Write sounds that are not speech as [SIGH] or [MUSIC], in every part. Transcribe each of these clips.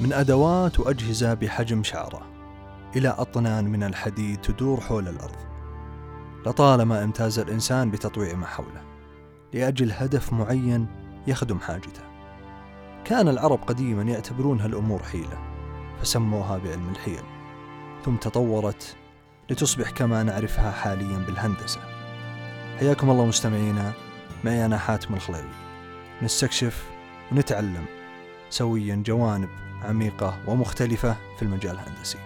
من أدوات وأجهزة بحجم شعرة إلى أطنان من الحديد تدور حول الأرض. لطالما امتاز الإنسان بتطويع ما حوله لأجل هدف معين يخدم حاجته. كان العرب قديما يعتبرون هالأمور حيلة فسموها بعلم الحيل. ثم تطورت لتصبح كما نعرفها حاليا بالهندسة. حياكم الله مستمعينا معي أنا حاتم الخليلي نستكشف ونتعلم سويا جوانب عميقة ومختلفة في المجال الهندسي.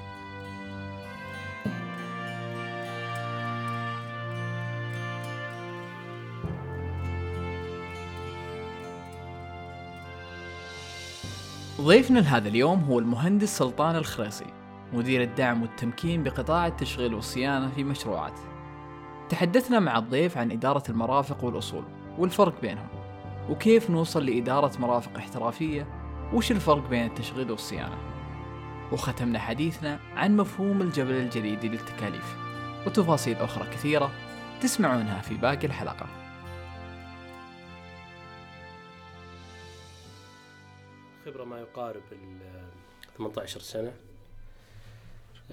ضيفنا لهذا اليوم هو المهندس سلطان الخريصي مدير الدعم والتمكين بقطاع التشغيل والصيانة في مشروعات. تحدثنا مع الضيف عن إدارة المرافق والأصول والفرق بينهم وكيف نوصل لإدارة مرافق احترافية وش الفرق بين التشغيل والصيانة؟ وختمنا حديثنا عن مفهوم الجبل الجليدي للتكاليف وتفاصيل أخرى كثيرة تسمعونها في باقي الحلقة. خبرة ما يقارب ال 18 سنة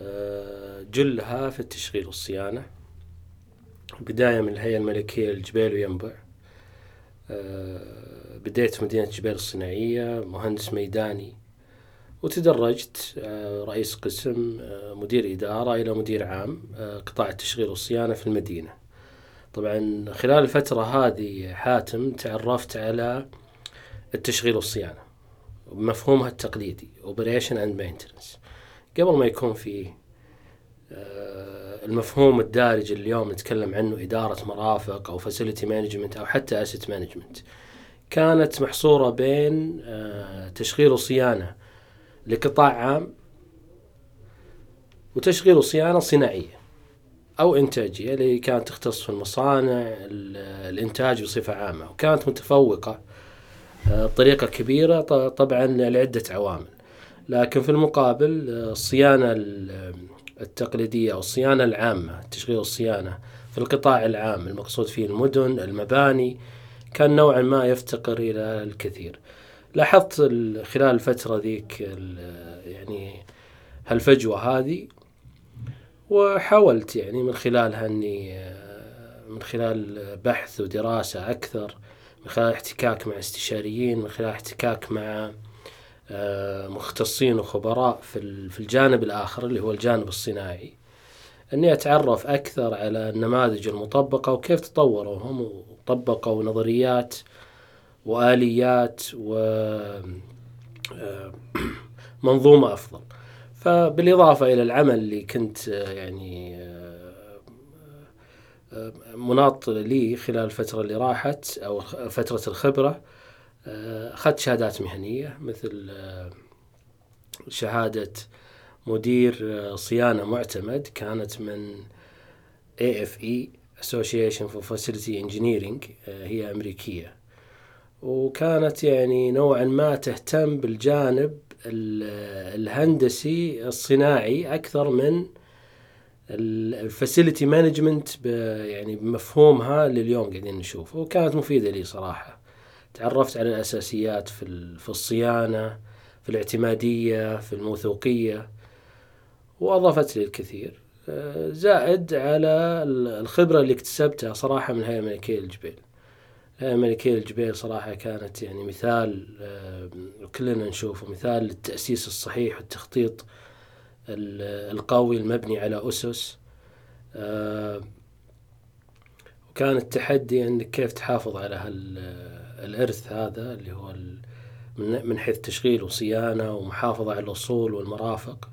آه، جلها في التشغيل والصيانة. بداية من الهيئة الملكية للجبيل وينبع آه، بديت في مدينة جبيل الصناعية مهندس ميداني. وتدرجت آه، رئيس قسم مدير إدارة إلى مدير عام قطاع التشغيل والصيانة في المدينة. طبعا خلال الفترة هذه حاتم تعرفت على التشغيل والصيانة بمفهومها التقليدي operation and maintenance قبل ما يكون في آه، المفهوم الدارج اللي اليوم نتكلم عنه إدارة مرافق أو facility management أو حتى asset management كانت محصورة بين آه، تشغيل وصيانة لقطاع عام وتشغيل وصيانة صناعية أو إنتاجية اللي كانت تختص في المصانع الإنتاج بصفة عامة وكانت متفوقة بطريقة كبيرة طبعا لعدة عوامل. لكن في المقابل الصيانة التقليدية أو الصيانة العامة تشغيل الصيانة في القطاع العام المقصود فيه المدن المباني كان نوعا ما يفتقر إلى الكثير. لاحظت خلال الفترة ذيك يعني هالفجوة هذه وحاولت يعني من خلالها أني من خلال بحث ودراسة أكثر من خلال احتكاك مع استشاريين من خلال احتكاك مع آه، مختصين وخبراء في في الجانب الآخر اللي هو الجانب الصناعي. أني أتعرف أكثر على النماذج المطبقة وكيف تطوروا هم وطبقوا نظريات وآليات و آه، [CLEARS THROAT] منظومة أفضل. فبالإضافة إلى العمل اللي كنت آه، يعني مناط لي خلال الفترة اللي راحت أو فترة الخبرة آه، أخذت شهادات مهنية مثل آه، شهادة مدير آه، صيانة معتمد كانت من AFE Association for Facility Engineering هي أمريكية. وكانت يعني نوعا ما تهتم بالجانب الهندسي الصناعي أكثر من ال facility management يعني بمفهومها لليوم قاعدين نشوفه وكانت مفيدة لي صراحة. تعرفت على الأساسيات في الصيانة في الاعتمادية في الموثوقية. وأضافت لي الكثير. آه، زائد على الخبرة اللي اكتسبتها صراحة من الهيئة الملكية للجبيل الهيئة الملكية للجبيل صراحة كانت يعني مثال آه، كلنا نشوفه مثال للتأسيس الصحيح والتخطيط القوي المبني على أسس. آه، وكان التحدي إنك كيف تحافظ على الإرث هذا اللي هو من حيث تشغيل وصيانة ومحافظة على الاصول والمرافق.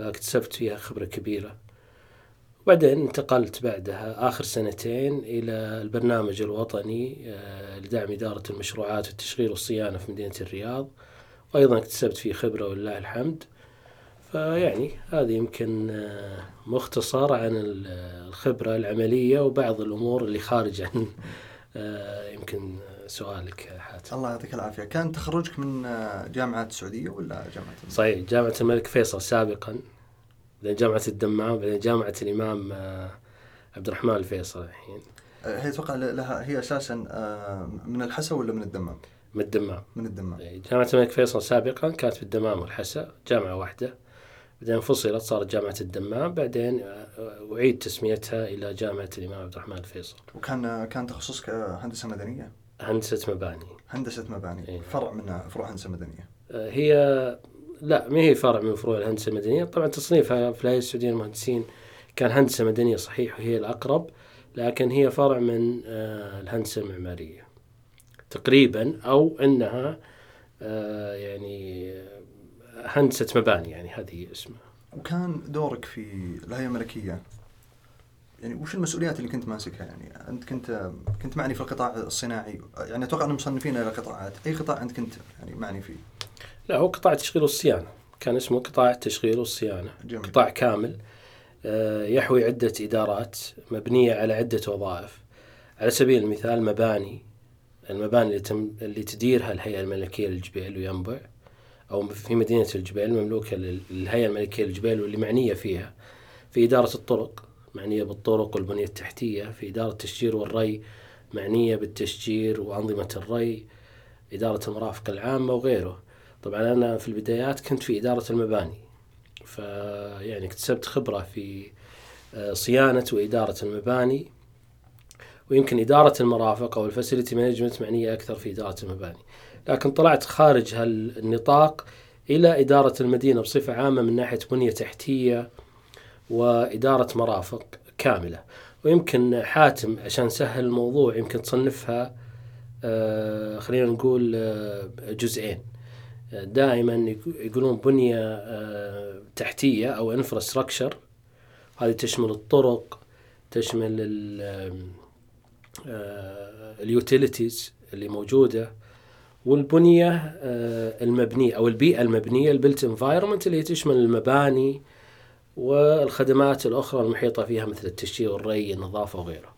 فاكتسبت فيها خبرة كبيرة. وبعدين انتقلت بعدها آخر سنتين إلى البرنامج الوطني آه، لدعم إدارة المشروعات والتشغيل والصيانة في مدينة الرياض. وأيضا اكتسبت فيه خبرة ولله الحمد. فيعني هذه يمكن آه، مختصر عن الخبرة العملية وبعض الأمور اللي خارج عن [LAUGHS] آه، يمكن سؤالك. حاتم الله يعطيك العافية. كان تخرجك من آه، جامعة السعودية ولا جامعة الملك؟ صحيح جامعة الملك فيصل سابقا بعدين جامعة الدمام بعدين جامعة الإمام عبد الرحمن الفيصل الحين. هي أتوقع لها هي أساسا من الحسا ولا من الدمام؟ من الدمام. من الدمام. إيه، جامعة الملك فيصل سابقا كانت في الدمام والحسا جامعة واحدة. بعدين فصلت صارت جامعة الدمام. بعدين آه، أعيد تسميتها إلى جامعة الإمام عبد الرحمن الفيصل. وكان كان تخصصك هندسة مدنية؟ هندسة مباني. هندسة مباني. إيه. فرع من فروع هندسة مدنية. آه، هي لا ما هي فرع من فروع الهندسة المدنية. طبعا تصنيفها في الهيئة السعودية للمهندسين كان هندسة مدنية صحيح وهي الأقرب لكن هي فرع من آه، الهندسة المعمارية. تقريبا أو أنها آه، يعني هندسة مباني يعني هذه اسمها. وكان دورك في الهيئة الملكية؟ يعني وش المسؤوليات اللي كنت ماسكها يعني؟ أنت كنت كنت معني في القطاع الصناعي. يعني أتوقع أن مصنفين إلى قطاعات أي قطاع أنت كنت يعني معني فيه؟ لا هو قطاع التشغيل والصيانة كان اسمه قطاع التشغيل والصيانة جميل. قطاع كامل. آه، يحوي عدة إدارات مبنية على عدة وظائف. على سبيل المثال مباني. المباني اللي, تم اللي تديرها الهيئة الملكية للجبيل وينبع أو في مدينة الجبيل مملوكة لل- للهيئة الملكية للجبيل واللي معنية فيها. في إدارة الطرق. معنية بالطرق والبنية التحتية في إدارة التشجير والري معنية بالتشجير وأنظمة الري إدارة المرافق العامة وغيره. طبعا أنا في البدايات كنت في إدارة المباني فيعني اكتسبت خبرة في آه، صيانة وإدارة المباني ويمكن إدارة المرافق أو ال facility management معنية أكثر في إدارة المباني. لكن طلعت خارج هالنطاق إلى إدارة المدينة بصفة عامة من ناحية بنية تحتية وإدارة مرافق كاملة. ويمكن حاتم عشان سهل الموضوع يمكن تصنفها آه، خلينا نقول آه، جزئين. دائما يق- يقولون بنية آه، تحتية أو infrastructure هذه تشمل الطرق تشمل ال utilities اللي موجودة والبنية آه، المبنية أو البيئة المبنية ال built environment اللي تشمل المباني والخدمات الأخرى المحيطة فيها مثل التشجير والري النظافة وغيره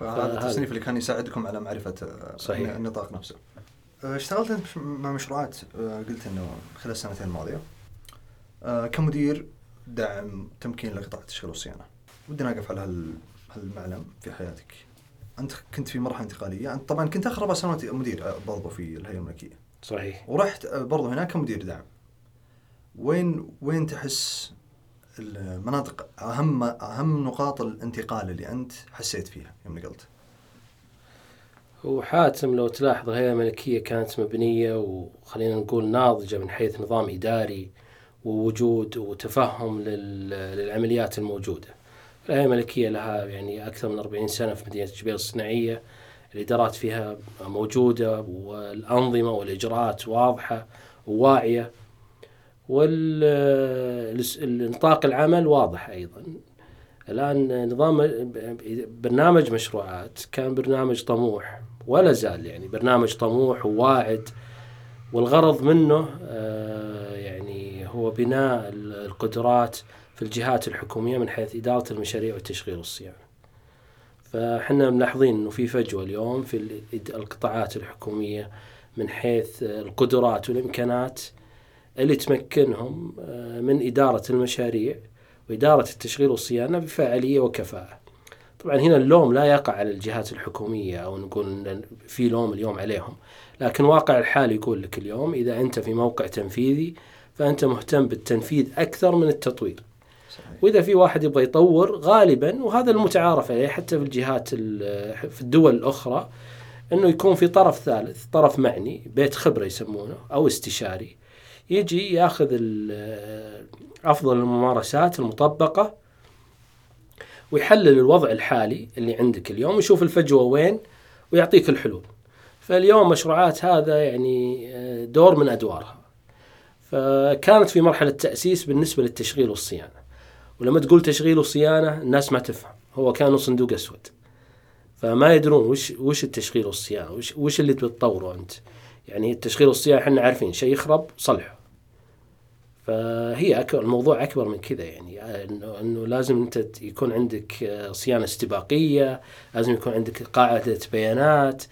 فهذا التصنيف اللي كان يساعدكم على معرفة آه، صحيح. النطاق نفسه. آه، اشتغلت أنت مع مشروعات آه، قلت إنه خلال السنتين الماضية. كمدير دعم تمكين لقطاع التشغيل والصيانة. ودي نقف على هال- هالمعلم في حياتك. أنت كنت في مرحلة انتقالية. أنت طبعا كنت اخر أربع سنوات مدير برضو في الهيئة الملكية. صحيح. ورحت برضو هناك كمدير دعم. وين وين تحس المناطق أهم أهم نقاط الانتقال اللي أنت حسيت فيها يوم نقلت. وحاتم لو تلاحظ الهيئة الملكية كانت مبنية وخلينا نقول ناضجة من حيث نظام إداري ووجود وتفهم لل- للعمليات الموجودة. الهيئة الملكية لها يعني أكثر من 40 سنة في مدينة جبيل الصناعية. الإدارات فيها موجودة والأنظمة والإجراءات واضحة وواعية. والنطاق العمل واضح أيضا. الآن نظام برنامج مشروعات كان برنامج طموح ولا زال يعني برنامج طموح وواعد والغرض منه آه، يعني هو بناء القدرات في الجهات الحكومية من حيث إدارة المشاريع والتشغيل والصيانة. فحنا ملاحظين أنه في فجوة اليوم في ال- القطاعات الحكومية من حيث القدرات والإمكانات. اللي تمكنهم آه، من إدارة المشاريع وإدارة التشغيل والصيانة بفاعلية وكفاءة. طبعا هنا اللوم لا يقع على الجهات الحكومية أو نقول في لوم اليوم عليهم. لكن واقع الحال يقول لك اليوم إذا أنت في موقع تنفيذي فأنت مهتم بالتنفيذ أكثر من التطوير. صحيح. وإذا في واحد يبغى يطور غالبا وهذا المتعارف عليه حتى في الجهات ال- في الدول الأخرى إنه يكون في طرف ثالث طرف معني بيت خبرة يسمونه أو استشاري. يجي ياخذ أفضل الممارسات المطبقة ويحلل الوضع الحالي اللي عندك اليوم ويشوف الفجوة وين ويعطيك الحلول. فاليوم مشروعات هذا يعني آه، دور من أدوارها. فكانت في مرحلة تأسيس بالنسبة للتشغيل والصيانة. ولما تقول تشغيل وصيانة الناس ما تفهم. هو كانوا صندوق أسود. فما يدرون وش وش التشغيل والصيانة؟ وش وش اللي بتطوره أنت؟ يعني التشغيل والصيانة إحنا عارفين شيء يخرب صلحه. فهي أكبر الموضوع أكبر من كذا يعني إنه إنه لازم أنت يكون عندك آه، صيانة استباقية لازم يكون عندك قاعدة بيانات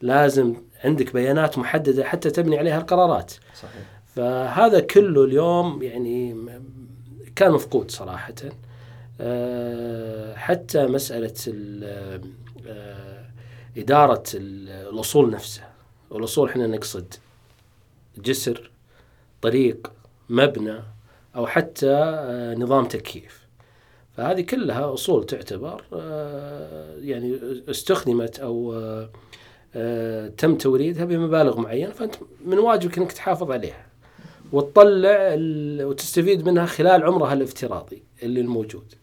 لازم عندك بيانات محددة حتى تبني عليها القرارات. صحيح. فهذا كله اليوم يعني كان مفقود صراحة. آه، حتى مسألة ال- آه، إدارة ال- الأصول نفسها. والاصول إحنا نقصد جسر طريق مبنى أو حتى آه، نظام تكييف فهذه كلها أصول تعتبر آه، يعني استخدمت أو آه، تم توريدها بمبالغ معينة فأنت من واجبك إنك تحافظ عليها وتطلع وتستفيد منها خلال عمرها الافتراضي اللي الموجود.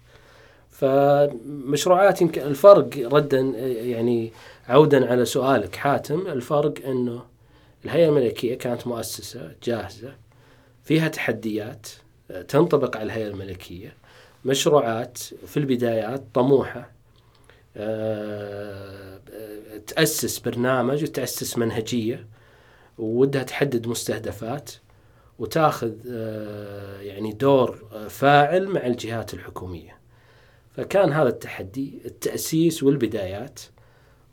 فمشروعات يمكن الفرق ردا يعني عودا على سؤالك حاتم الفرق إنه الهيئة الملكية كانت مؤسسة جاهزة فيها تحديات تنطبق على الهيئة الملكية مشروعات في البدايات طموحة آه، تأسس برنامج وتأسس منهجية ودها تحدد مستهدفات وتأخذ آه، يعني دور فاعل مع الجهات الحكومية. فكان هذا التحدي التأسيس والبدايات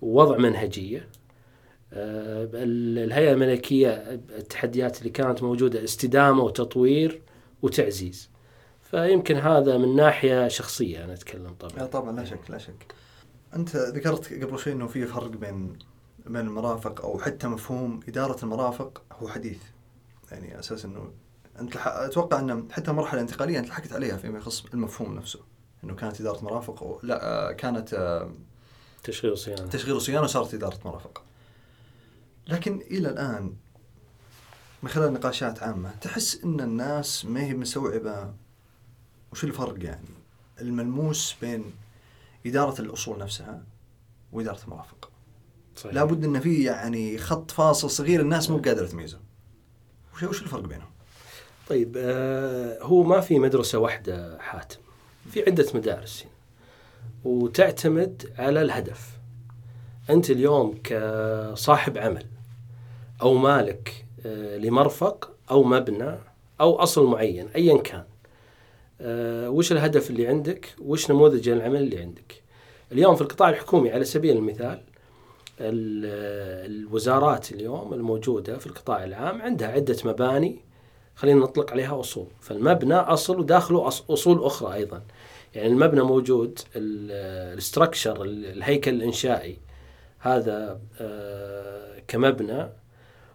ووضع منهجية. آه، ال- الهيئة الملكية التحديات اللي كانت موجودة استدامة وتطوير وتعزيز. فيمكن هذا من ناحية شخصية أنا أتكلم طبعا. طبعا لا شك لا شك. أنت ذكرت قبل شوي إنه في فرق بين بين المرافق أو حتى مفهوم إدارة المرافق هو حديث. يعني أساس إنه أنت. أتوقع ان حتى المرحلة الانتقالية أنت لحقت عليها فيما يخص المفهوم نفسه. إنه كانت إدارة مرافق أو لا آه، كانت آه، تشغيل وصيانة تشغيل وصيانه وصارت إدارة مرافق. لكن إلى الآن من خلال نقاشات عامة تحس إن الناس ما هي مستوعبة وش الفرق يعني؟ الملموس بين إدارة الأصول نفسها وإدارة المرافق. صحيح. لابد إن في يعني خط فاصل صغير الناس مو قادرة تميزه. وش وش الفرق بينهم؟ طيب آه هو ما في مدرسة واحدة حاتم. في عدة مدارس. هنا وتعتمد على الهدف. أنت اليوم كصاحب عمل أو مالك آه لمرفق أو مبنى أو أصل معين أيا كان آه وش الهدف اللي عندك؟ وش نموذج العمل اللي عندك؟ اليوم في القطاع الحكومي على سبيل المثال ال- الوزارات اليوم الموجودة في القطاع العام عندها عدة مباني خلينا نطلق عليها أصول. فالمبنى أصل وداخله أصول أخرى أيضا. يعني المبنى موجود الاستراكشر الهيكل الإنشائي هذا آه، كمبنى.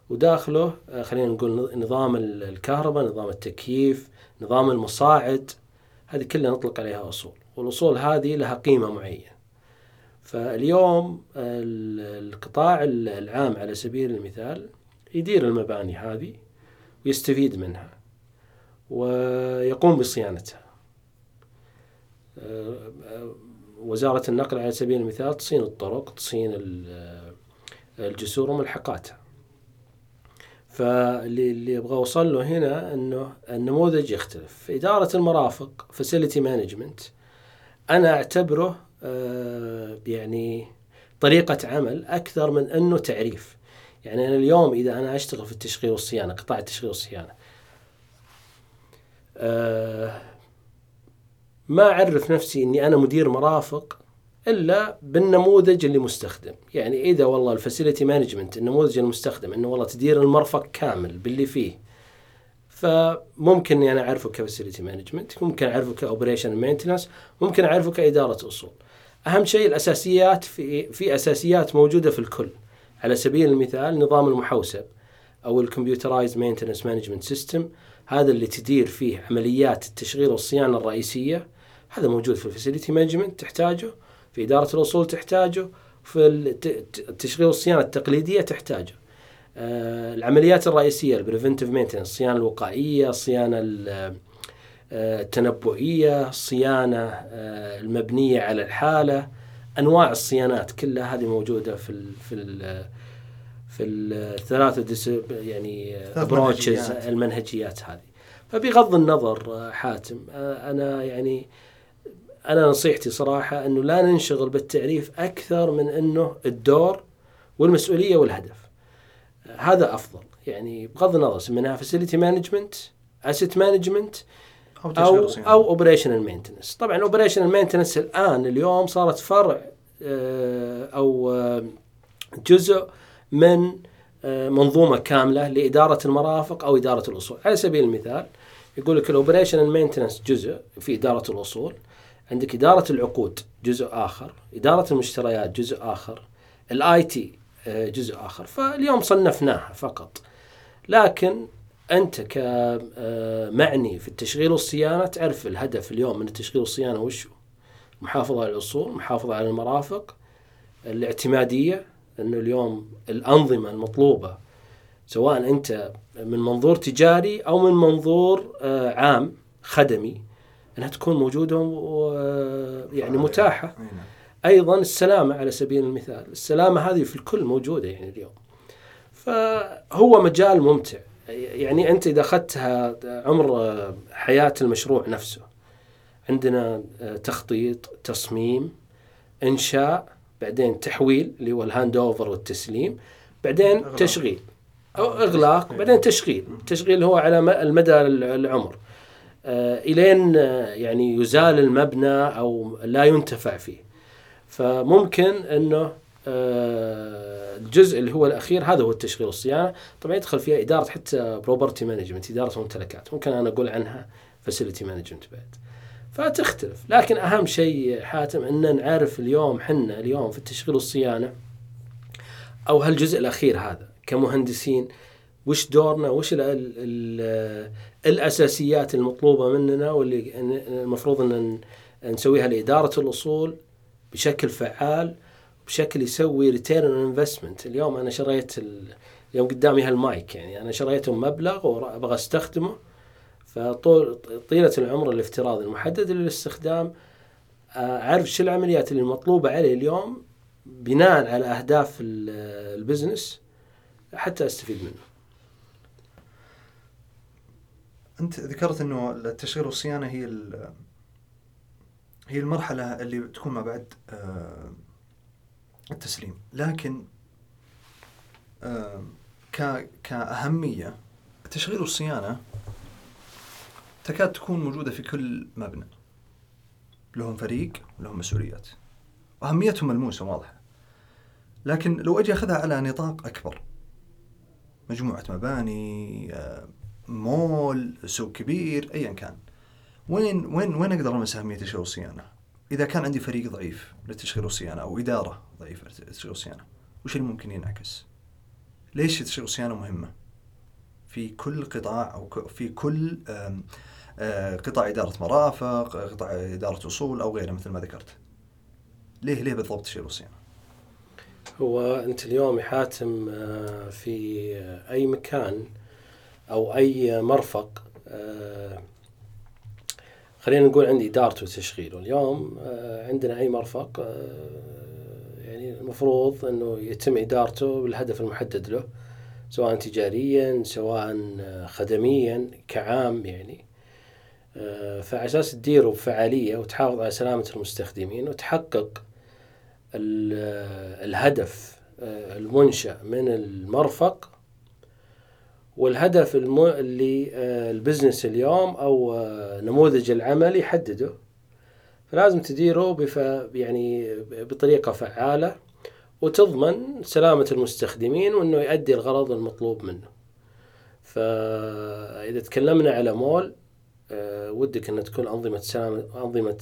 وداخله آه، خلينا نقول نظام ال- الكهرباء نظام التكييف نظام المصاعد هذه كلها نطلق عليها أصول. والأصول هذه لها قيمة معينة. فاليوم ال- القطاع ال- العام على سبيل المثال يدير المباني هذه ويستفيد منها ويقوم بصيانتها. آه، آه، وزارة النقل على سبيل المثال تصين الطرق تصين ال- الجسور وملحقاتها. فاللي اللي أبغى اوصل له هنا إنه النموذج يختلف. في إدارة المرافق facility management أنا أعتبره آه، يعني طريقة عمل أكثر من إنه تعريف. يعني أنا اليوم إذا أنا أشتغل في التشغيل والصيانة قطاع التشغيل والصيانة آه، ما أعرف نفسي إني أنا مدير مرافق إلا بالنموذج اللي مستخدم. يعني إذا والله ال facility management النموذج المستخدم إنه والله تدير المرفق كامل باللي فيه فممكن إني أنا اعرفه ك facility management ممكن اعرفه ك operation maintenance ممكن اعرفه كإدارة أصول. أهم شيء الأساسيات في في أساسيات موجودة في الكل. على سبيل المثال نظام المحوسب أو ال computerized maintenance management system هذا اللي تدير فيه عمليات التشغيل والصيانة الرئيسية. هذا موجود في ال facility management تحتاجه في إدارة الاصول تحتاجه في الت- الت- التشغيل والصيانه التقليدية تحتاجه آه، العمليات الرئيسية ال preventive maintenance الصيانه الوقائية الصيانه ال- آه، التنبؤية الصيانه آه، المبنية على الحالة أنواع الصيانات كلها هذه موجودة في ال في ال في الثلاثه ديس- يعني approaches منهجيات. المنهجيات هذه فبغض النظر حاتم أنا يعني أنا نصيحتي صراحة إنه لا ننشغل بالتعريف أكثر من إنه الدور والمسؤولية والهدف. هذا أفضل. يعني بغض النظر سميناها facility management asset management أو أو. أو operational maintenance طبعا operational maintenance الآن اليوم صارت فرع آه، أو آه، جزء من آه، منظومة كاملة لإدارة المرافق أو إدارة الأصول. على سبيل المثال يقول لك ال operational maintenance جزء في إدارة الأصول. عندك إدارة العقود جزء آخر إدارة المشتريات جزء آخر الآي تي آه، جزء آخر فاليوم صنفناها فقط لكن أنت كمعني في التشغيل والصيانة تعرف الهدف اليوم من التشغيل والصيانة وش هو؟ محافظة على الأصول، محافظة على المرافق، الاعتمادية إنه اليوم الأنظمة المطلوبة سواء أنت من منظور تجاري أو من منظور آه، عام خدمي انها تكون موجوده ويعني متاحة. أيضا السلامة على سبيل المثال. السلامة هذه في الكل موجودة يعني اليوم. فهو مجال ممتع. يعني أنت إذا أخذتها عمر حياة المشروع نفسه عندنا تخطيط تصميم إنشاء بعدين تحويل اللي هو الهاند أوفر والتسليم بعدين أغلاق. تشغيل أو إغلاق. بعدين تشغيل. التشغيل هو على المدى العمر. آه إلين يعني يزال المبنى أو لا ينتفع فيه. فممكن إنه آه، الجزء اللي هو الأخير هذا هو التشغيل والصيانه طبعا يدخل فيها إدارة حتى property management إدارة ممتلكات. ممكن أنا أقول عنها facility management بعد. فتختلف لكن أهم شيء حاتم إن نعرف اليوم حنا اليوم في التشغيل والصيانه أو هالجزء الأخير هذا كمهندسين وش دورنا وش ال ال الأساسيات المطلوبة مننا واللي المفروض إن نسويها لإدارة الأصول بشكل فعال بشكل يسوي return investment اليوم أنا شريت اليوم قدامي هالمايك يعني. أنا شريته مبلغ وابغى أستخدمه. فطول طيلة العمر الافتراضي المحدد للاستخدام أعرف شو العمليات اللي المطلوبه علي اليوم بناء على أهداف ال business حتى أستفيد منه. أنت ذكرت إنه التشغيل والصيانة هي هي المرحلة اللي تكون ما بعد آه، التسليم. لكن كأهمية التشغيل والصيانة تكاد تكون موجودة في كل مبنى. لهم فريق ولهم مسؤوليات. وأهميتهم ملموسة واضحة. لكن لو أجي أخذها على نطاق أكبر مجموعة مباني آه، مول سوق كبير أيا كان وين وين وين أقدر أمس أهمية التشغيل والصيانة؟ إذا كان عندي فريق ضعيف للتشغيل والصيانة أو إدارة ضعيفة للتشغيل والصيانة وش اللي ممكن ينعكس؟ ليش التشغيل والصيانة مهمة؟ في كل قطاع أو في كل قطاع إدارة مرافق قطاع إدارة أصول أو غيره مثل ما ذكرت ليه ليه بالضبط التشغيل والصيانة؟ هو أنت اليوم حاتم آه، في أي مكان أو أي مرفق آه، خلينا نقول عندي إدارته وتشغيله اليوم عندنا أي مرفق يعني المفروض أنه يتم إدارته بالهدف المحدد له سواء تجاريا سواء خدميا كعام يعني. آه، فعلى أساس تديره بفعالية وتحافظ على سلامة المستخدمين وتحقق الهدف آه، المنشأ من المرفق والهدف اللي آه، البزنس اليوم أو نموذج العمل يحدده. فلازم تديره بف يعني بطريقة فعالة وتضمن سلامة المستخدمين وأنه يؤدي الغرض المطلوب منه. فإذا تكلمنا على مول أه ودك أن تكون أنظمة سلامة أنظمة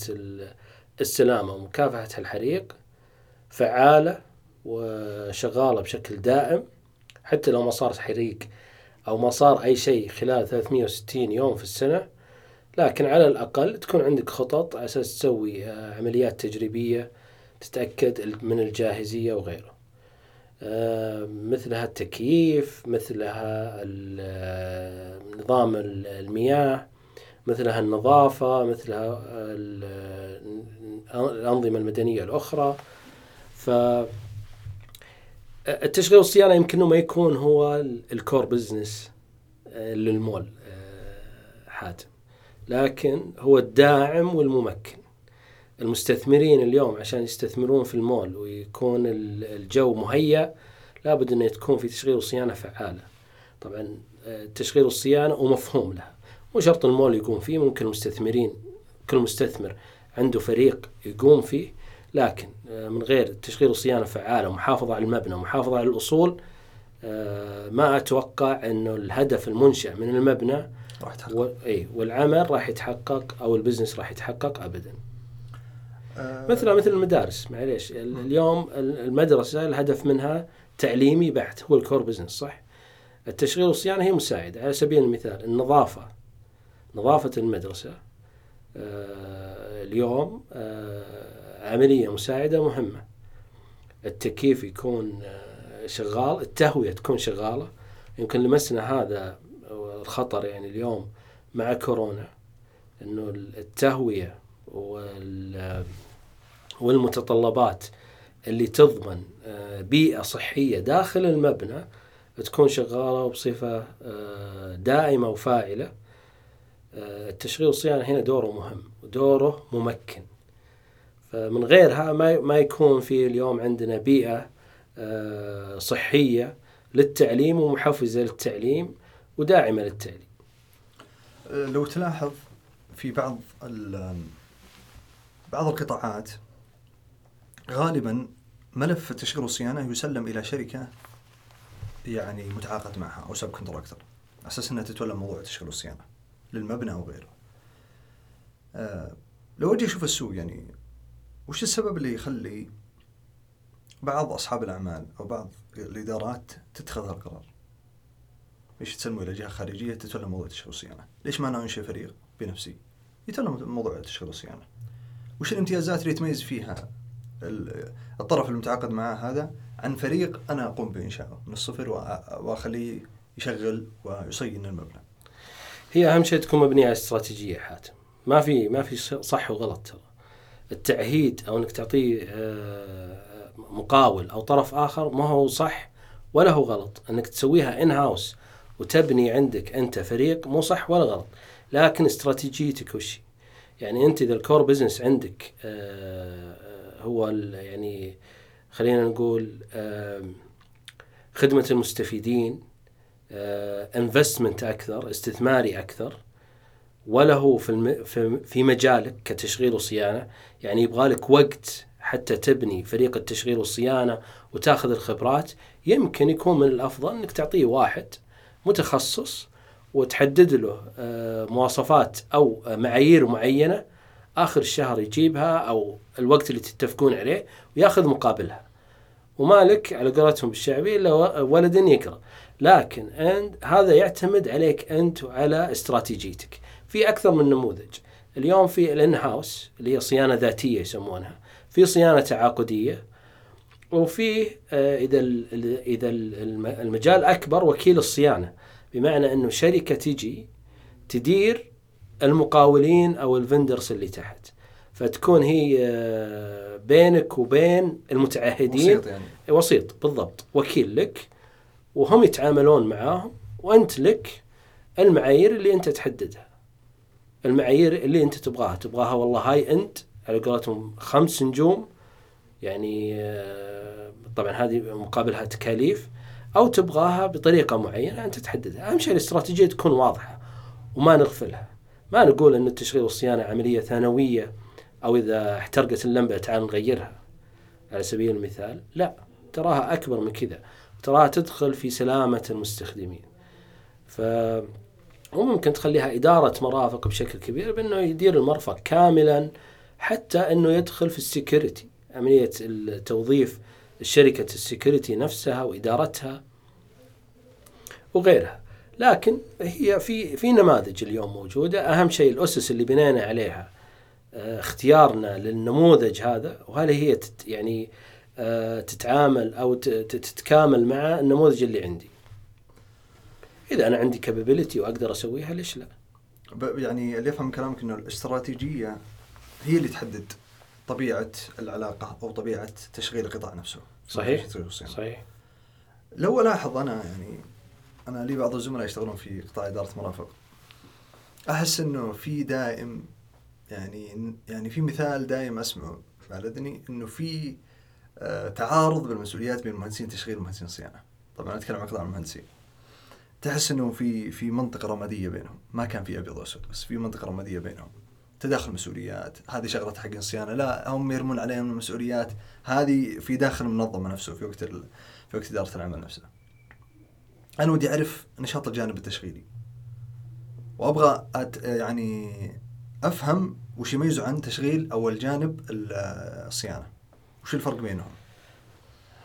السلامة ومكافحة الحريق فعالة وشغالة بشكل دائم حتى لو ما صار حريق أو ما صار أي شيء خلال 360 يوم في السنة لكن على الأقل تكون عندك خطط على أساس تسوي آه، عمليات تجريبية تتأكد من الجاهزية وغيره. آه، مثلها التكييف مثلها نظام المياه مثلها النظافة مثلها الأنظمة المدنية الأخرى. ف التشغيل والصيانة يمكن ما يكون هو الكور بزنس آه، للمول آه، حاتم لكن هو الداعم والممكن المستثمرين اليوم عشان يستثمرون في المول ويكون الجو مهيأ لابد إنه تكون في تشغيل وصيانة فعالة. طبعا التشغيل آه، والصيانه ومفهوم لها. مو شرط المول يقوم فيه ممكن المستثمرين كل مستثمر عنده فريق يقوم فيه لكن آه، من غير تشغيل وصيانه فعالة ومحافظة على المبنى ومحافظة على الأصول آه، ما أتوقع إنه الهدف المنشأ من المبنى راح يتحقق. إي والعمل راح يتحقق أو البزنس راح يتحقق ابدا. مثل مثل المدارس معليش اليوم المدرسة الهدف منها تعليمي بحت هو الكور بزنس صح؟ التشغيل والصيانة هي مساعدة. على سبيل المثال النظافة نظافة المدرسة آه اليوم آه عملية مساعدة مهمة. التكييف يكون آه شغال التهوية تكون شغالة. يمكن لمسنا هذا الخطر يعني اليوم مع كورونا إنه التهوية والمتطلبات اللي تضمن آه، بيئة صحية داخل المبنى تكون شغالة بصفة آه، دائمة وفاعلة. آه، التشغيل والصيانة هنا دوره مهم ودوره ممكن. فمن غيرها ما ما يكون في اليوم عندنا بيئة صحية للتعليم ومحفزة للتعليم وداعمة للتعليم لو تلاحظ في بعض بعض القطاعات غالبا ملف التشغيل والصيانة يسلم إلى شركة يعني متعاقد معها أو سب كونتراكتور أساس إنها تتولى موضوع التشغيل والصيانة للمبنى أو غيره. آه لو أجي أشوف السوق يعني وش السبب اللي يخلي بعض أصحاب الأعمال أو بعض الإدارات تتخذ هالقرار؟ ليش تسلموا إلى جهة خارجية تتولى موضوع التشغيل والصيانه؟ ليش ما أنا انشئ فريق بنفسي يتولى موضوع التشغيل والصيانه؟ وش الامتيازات اللي يتميز فيها الطرف المتعاقد معه هذا عن فريق أنا أقوم بانشائه من الصفر وأخليه يشغل ويصين المبنى. هي أهم شيء تكون مبنيه على استراتيجية حاتم، ما في ما في صح وغلط ترى. التعهيد أو إنك تعطيه آه، مقاول أو طرف آخر ما هو صح ولا هو غلط، إنك تسويها in-house وتبني عندك أنت فريق مو صح ولا غلط، لكن استراتيجيتك وش يعني أنت إذا ال core business عندك آه هو يعني خلينا نقول خدمة المستفيدين investment أكثر استثماري أكثر وله في. في مجالك كتشغيل وصيانة يعني يبغى لك وقت حتى تبني فريق التشغيل والصيانة وتاخذ الخبرات يمكن يكون من الأفضل إنك تعطيه واحد متخصص وتحدد له مواصفات أو معايير معينة آخر الشهر يجيبها أو الوقت اللي تتفقون عليه وياخذ مقابلها. ومالك على قولتهم بالشعبي إلا ولد يقرأ. لكن هذا يعتمد عليك أنت وعلى استراتيجيتك. في أكثر من نموذج. اليوم في الان هاوس اللي هي صيانة ذاتية يسمونها. في صيانة تعاقدية وفي آه، إذا إذا المجال أكبر وكيل الصيانة. بمعنى إنه شركة تجي تدير المقاولين أو الفندرز اللي تحت. فتكون هي آه، بينك وبين المتعهدين. وسيط يعني. وسيط بالضبط. وكيل لك وهم يتعاملون معاهم وأنت لك المعايير اللي أنت تحددها. المعايير اللي انت تبغاها. تبغاها والله هاي انت على قولتهم خمس نجوم يعني آه، طبعا هذه مقابلها تكاليف أو تبغاها بطريقة معينة أنت تحددها أهم شيء الاستراتيجية تكون واضحة وما نغفلها. ما نقول إن التشغيل والصيانة عملية ثانوية أو إذا احترقت اللمبة تعال نغيرها. على سبيل المثال لا تراها أكبر من كذا. تراها تدخل في سلامة المستخدمين. ف وممكن تخليها إدارة مرافق بشكل كبير بأنه يدير المرفق كاملا حتى أنه يدخل في ال security عملية توظيف شركة ال security نفسها وإدارتها وغيرها. لكن هي في في نماذج اليوم موجودة. أهم شيء الأسس اللي بنينا عليها آه، اختيارنا للنموذج هذا وهل هي تت يعني آه، تتعامل أو تتكامل مع النموذج اللي عندي. إذا أنا عندي كابابيلتي وأقدر أسويها ليش لا؟ يعني اللي افهم كلامك إنه الاستراتيجية هي اللي تحدد طبيعة العلاقة أو طبيعة تشغيل القطاع نفسه. صحيح. صحيح. لو ألاحظ أنا يعني أنا لي بعض الزملاء يشتغلون في قطاع إدارة مرافق. أحس إنه في دائم يعني يعني في مثال دائم أسمعه على اذني إنه في آه تعارض بالمسؤوليات بين مهندسين التشغيل ومهندسين الصيانه طبعا أتكلم عن قطاع المهندسين. تحس إنه في في منطقة رمادية بينهم. ما كان في أبيض وأسود بس في منطقة رمادية بينهم. تداخل مسؤوليات هذه شغلة حق الصيانة. لا هم يرمون عليهم المسؤوليات. هذه في داخل المنظمة نفسه في وقت في وقت إدارة العمل نفسها أنا ودي أعرف نشاط الجانب التشغيلي. وأبغى أت يعني أفهم وش يميزه عن تشغيل أو الجانب الصيانة. وش الفرق بينهم؟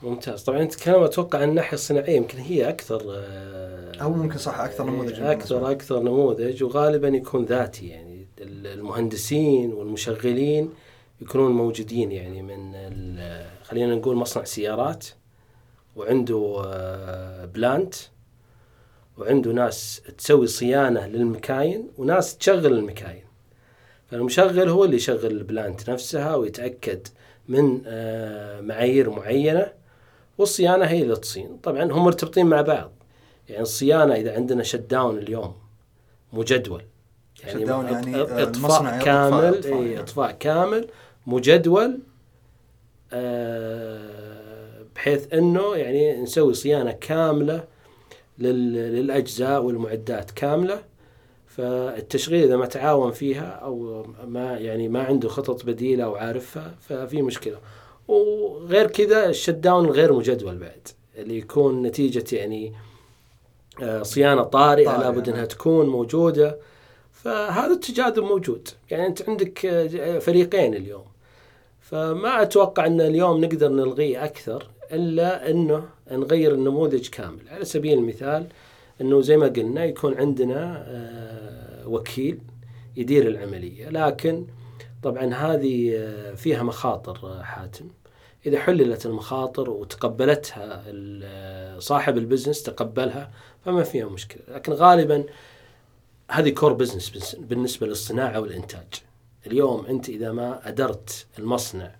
ممتاز. طبعا أنت تتكلم أتوقع عن الناحية الصناعية يمكن هي أكثر آه، أو ممكن صح أكثر نموذج أكثر أكثر نموذج وغالبا يكون ذاتي يعني. المهندسين والمشغلين يكونون موجودين يعني من خلينا نقول مصنع سيارات وعنده آه، بلانت وعنده ناس تسوي صيانة للمكاين وناس تشغل المكاين. فالمشغل هو اللي يشغل البلانت نفسها ويتأكد من آه، معايير معينة والصيانة هي اللي تصين. طبعا هم مرتبطين مع بعض. يعني الصيانة إذا عندنا شت داون اليوم مجدول يعني يعني إطفاء كامل اطفاء, اي إطفاء كامل مجدول آه، بحيث إنه يعني نسوي صيانة كاملة للأجزاء والمعدات كاملة. فالتشغيل إذا ما تعاون فيها أو ما يعني ما عنده خطط بديلة أو عارفها ففي مشكلة. وغير كذا الشت داون غير مجدول بعد اللي يكون نتيجة يعني آه، صيانة طارئة لابد إنها تكون موجودة. فهذا التجاذب موجود. يعني أنت عندك آه، فريقين اليوم. فما أتوقع إن اليوم نقدر نلغيه أكثر إلا إنه نغير النموذج كامل. على سبيل المثال إنه زي ما قلنا يكون عندنا آه، وكيل يدير العملية. لكن طبعا هذه آه، فيها مخاطر حاتم. إذا حللت المخاطر وتقبلتها صاحب ال business تقبلها فما فيها مشكلة. لكن غالبا هذه core business بالنسبة للصناعة والإنتاج. اليوم أنت إذا ما أدرت المصنع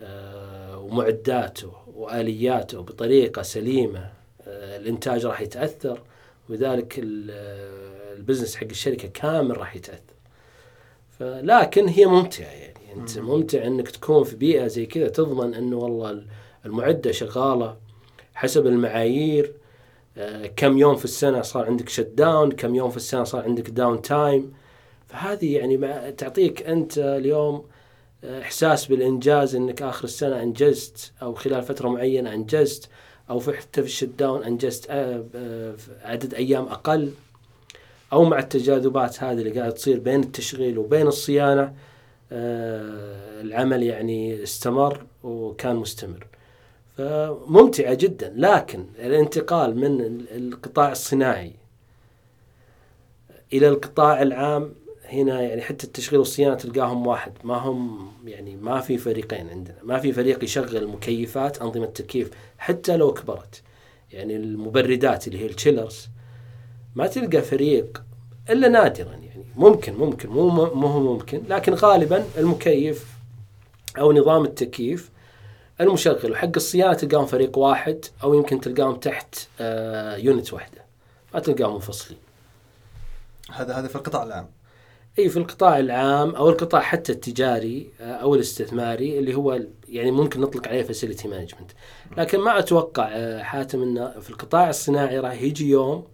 آه، ومعداته وآلياته بطريقة سليمة آه، الإنتاج راح يتأثر ولذلك ال business حق الشركة كامل راح يتأثر. فلكن هي ممتعة يعني. أنت ممتع إنك تكون في بيئة زي كذا تضمن إنه والله المعدة شغالة حسب المعايير. آه، كم يوم في السنة صار عندك shutdown كم يوم في السنة صار عندك downtime فهذه يعني تعطيك أنت اليوم آه، إحساس بالإنجاز إنك آخر السنة أنجزت أو خلال فترة معينة أنجزت أو في حتى في الشت داون أنجزت آه، عدد أيام أقل. أو مع التجاذبات هذه اللي قاعدة تصير بين التشغيل وبين الصيانة العمل يعني استمر وكان مستمر. فممتعة جدا. لكن الانتقال من القطاع الصناعي إلى القطاع العام هنا يعني حتى التشغيل والصيانة تلقاهم واحد. ما هم يعني ما في فريقين عندنا. ما في فريق يشغل المكيفات أنظمة التكييف حتى لو كبرت. يعني المبردات اللي هي التشيلرز ما تلقى فريق إلا نادرا يعني. ممكن ممكن مو مو ممكن. لكن غالبا المكيف أو نظام التكييف المشغل. وحق الصيانة تلقاهم فريق واحد أو يمكن تلقاهم تحت آه يونت واحدة. ما تلقاهم منفصلين. هذا هذا في القطاع العام. إي في القطاع العام أو القطاع حتى التجاري آه، أو الاستثماري اللي هو يعني ممكن نطلق عليه facility management لكن ما أتوقع آه، حاتم إنه في القطاع الصناعي راح يجي يوم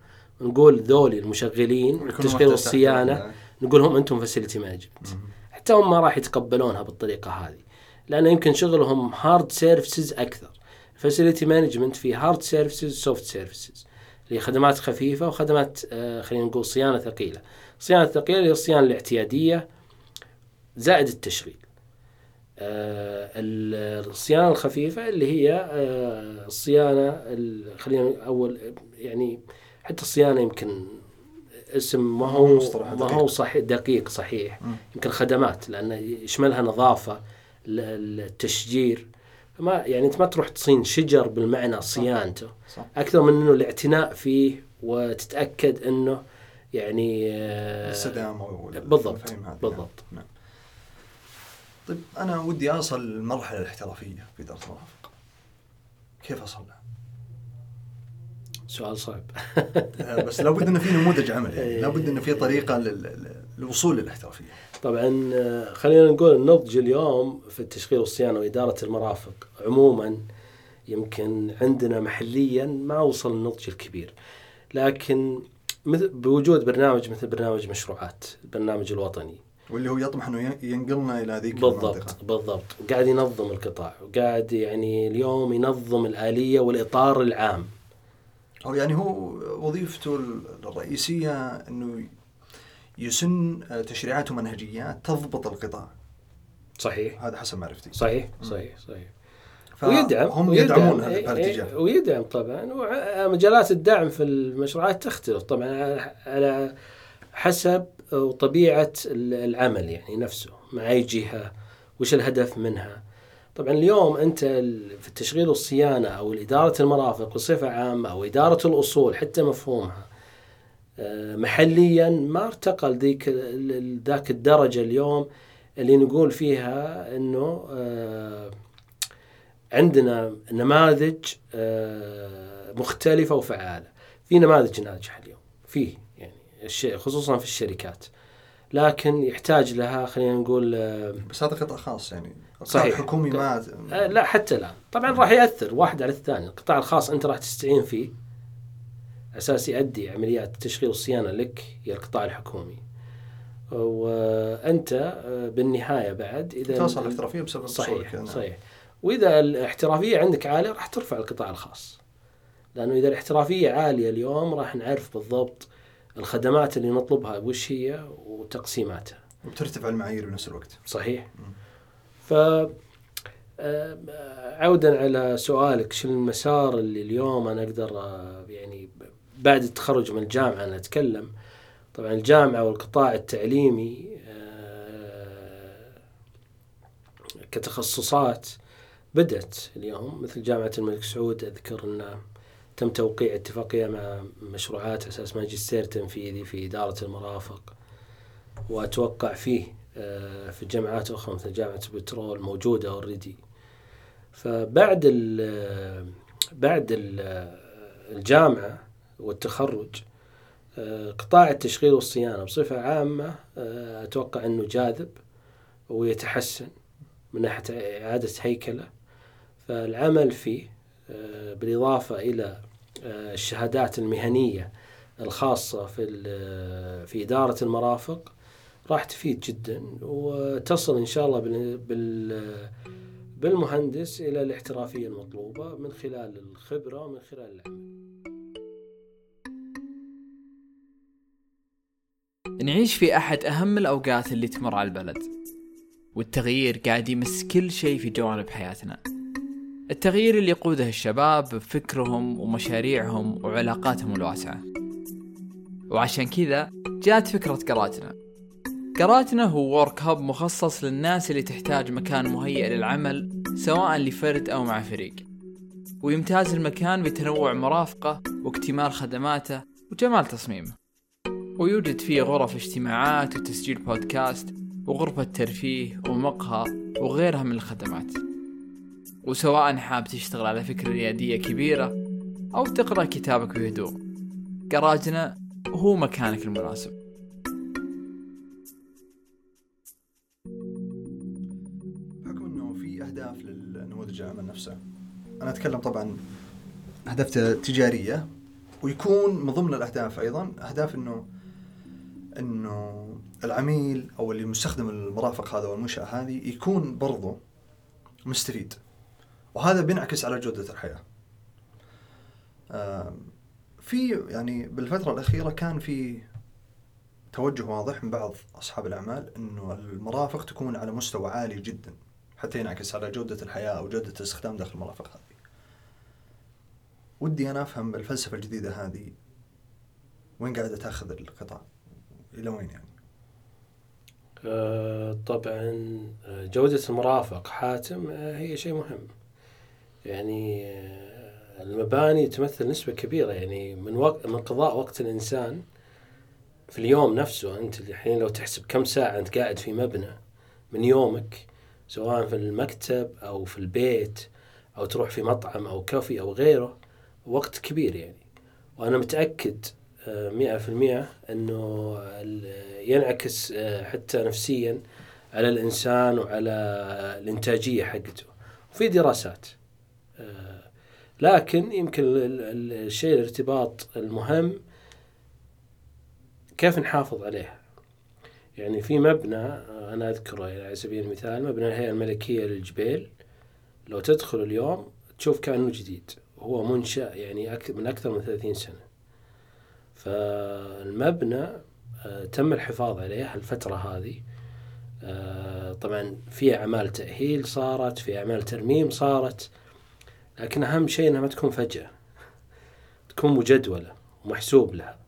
نقول ذولي المشغلين التشغيل والصيانه نقول هم أنتم facility management حتى هم ما راح يتقبلونها بالطريقة هذه لأنه يمكن شغلهم hard services أكثر. facility management في hard services soft services اللي خدمات خفيفة وخدمات آه خلينا نقول صيانة ثقيلة. الصيانه الثقيله هي الصيانة الاعتيادية زائد التشغيل. آه الصيانة الخفيفة اللي هي آه الصيانة خلينا أول يعني حتى الصيانة يمكن اسم ما هو ما هو صحيح دقيق صحيح. يمكن خدمات لأنه يشملها نظافة التشجير. ما يعني أنت ما تروح تصين شجر بالمعنى صيانته. صح. أكثر من إنه الاعتناء فيه وتتأكد إنه يعني آه، السلام بالضبط بالضبط. نعم. طيب أنا ودي أصل للمرحلة الاحترافية في المرافق كيف اصل؟ سؤال صعب. آه، بس لابد إنه في نموذج عمل يعني. لابد إنه في طريقة للوصول للاحترافيه طبعا آه، خلينا نقول النضج اليوم في التشغيل والصيانة وإدارة المرافق عموما يمكن عندنا محليا ما وصل النضج الكبير. لكن بوجود برنامج مثل برنامج مشروعات البرنامج الوطني. واللي هو يطمح إنه ينقلنا إلى ذيك بالضبط المنطقة. بالضبط وقاعد ينظم القطاع وقاعد يعني اليوم ينظم الآلية والإطار العام. أو يعني هو وظيفته الرئيسية إنه يسن تشريعات ومنهجيات تضبط القطاع. صحيح. هذا حسب معرفتي. صحيح صحيح صحيح. ويدعم هم يدعمون هذا إيه، بهالاتجاه إيه، ويدعم طبعا. ومجالات الدعم في المشروعات تختلف طبعا على- حسب وطبيعة العمل يعني نفسه مع أي جهة وش الهدف منها. طبعا اليوم ال- في التشغيل والصيانة أو إدارة المرافق بصفة عامة أو إدارة الأصول حتى مفهومها آه، محليا ما ارتقى لذيك ذاك الدرجة اليوم اللي نقول فيها إنه آه، عندنا نماذج آه، مختلفة وفعالة. في نماذج ناجحة اليوم فيه يعني خصوصا في الشركات. لكن يحتاج لها خلينا نقول آه، بس هذا قطاع خاص يعني. القطاع صحيح. الحكومي ما آه، لا حتى الان طبعا راح يأثر واحد على الثاني. القطاع الخاص أنت راح تستعين فيه. أساس يؤدي عمليات التشغيل والصيانه لك هي القطاع الحكومي. وأنت آه، بالنهاية بعد إذا توصل الاحترافيه بسبب صحيح نعم. صحيح. وإذا الاحترافية عندك عالية راح ترفع القطاع الخاص. لأنه إذا الاحترافية عالية اليوم راح نعرف بالضبط الخدمات اللي نطلبها وش هي وتقسيماتها. وبترتفع المعايير بنفس الوقت. صحيح. ف آه، عودا على سؤالك شو المسار اللي اليوم أنا أقدر آه، يعني بعد التخرج من الجامعة أنا أتكلم؟ طبعا الجامعة والقطاع التعليمي آه، كتخصصات بدأت اليوم مثل جامعة الملك سعود أذكر أن تم توقيع اتفاقية مع مشروعات أساس ماجستير تنفيذي في إدارة المرافق. وأتوقع فيه آه، في جامعات أخرى مثل جامعة البترول موجودة اوريدي فبعد ال بعد ال الجامعة والتخرج آه، قطاع التشغيل والصيانة بصفة عامة آه، أتوقع أنه جاذب ويتحسن من ناحية إعادة هيكلة. فالعمل فيه آه، بالإضافة إلى آه، الشهادات المهنية الخاصة في ال- في إدارة المرافق راح تفيد جدا وتصل إن شاء الله بال- بال بالمهندس إلى الاحترافية المطلوبة من خلال الخبرة ومن خلال العمل. نعيش في أحد أهم الأوقات اللي تمر على البلد والتغيير قاعد يمس كل شيء في جوانب حياتنا. التغيير اللي يقوده الشباب بفكرهم ومشاريعهم وعلاقاتهم الواسعة. وعشان كذا جات فكرة قراتنا. قراتنا هو ورك هاب مخصص للناس اللي تحتاج مكان مهيئ للعمل سواء لفرد أو مع فريق. ويمتاز المكان بتنوع مرافقه واكتمال خدماته وجمال تصميمه. ويوجد فيه غرف اجتماعات وتسجيل بودكاست وغرفة ترفيه ومقهى وغيرها من الخدمات. وسواء حاب تشتغل على فكرة ريادية كبيرة أو تقرأ كتابك بهدوء. جراجنا هو مكانك المناسب. بحكم إنه في أهداف للنموذج العمل نفسه أنا أتكلم طبعا اهداف ت- تجارية ويكون من ضمن الأهداف أيضا أهداف إنه إنه العميل أو اللي مستخدم المرافق هذا والمنشأة هذه يكون برضو مستفيد. وهذا بينعكس على جودة الحياة. آم، في يعني بالفترة الأخيرة كان في توجه واضح من بعض أصحاب الأعمال إنه المرافق تكون على مستوى عالي جدا حتى ينعكس على جودة الحياة أو جودة الاستخدام داخل المرافق هذه. ودي أنا أفهم الفلسفه الجديدة هذه وين قاعدة تأخذ القطاع؟ إلى وين يعني؟ آه، طبعا آه، جودة المرافق حاتم آه، هي شيء مهم يعني المباني تمثل نسبة كبيرة يعني من وقت من قضاء وقت الإنسان في اليوم نفسه. أنت الحين لو تحسب كم ساعة أنت قاعد في مبنى من يومك سواء في المكتب أو في البيت أو تروح في مطعم أو كافي أو غيره وقت كبير يعني. وأنا متأكد آه، مئة في المئة أنه ينعكس آه، حتى نفسيا على الإنسان وعلى الإنتاجية حقته. وفي دراسات. لكن يمكن ال- ال- الشيء الارتباط المهم كيف نحافظ عليها يعني في مبنى آه، أنا أذكره يعني على سبيل المثال مبنى الهيئة الملكية للجبيل لو تدخل اليوم تشوف كأنه جديد. هو منشأ يعني من أكثر من 30 سنة. فالمبنى آه، تم الحفاظ عليه الفترة هذه. آه، طبعا في أعمال تأهيل صارت في أعمال ترميم صارت. لكن أهم شيء أنها ما تكون فجأة. تكون مجدولة ومحسوب لها.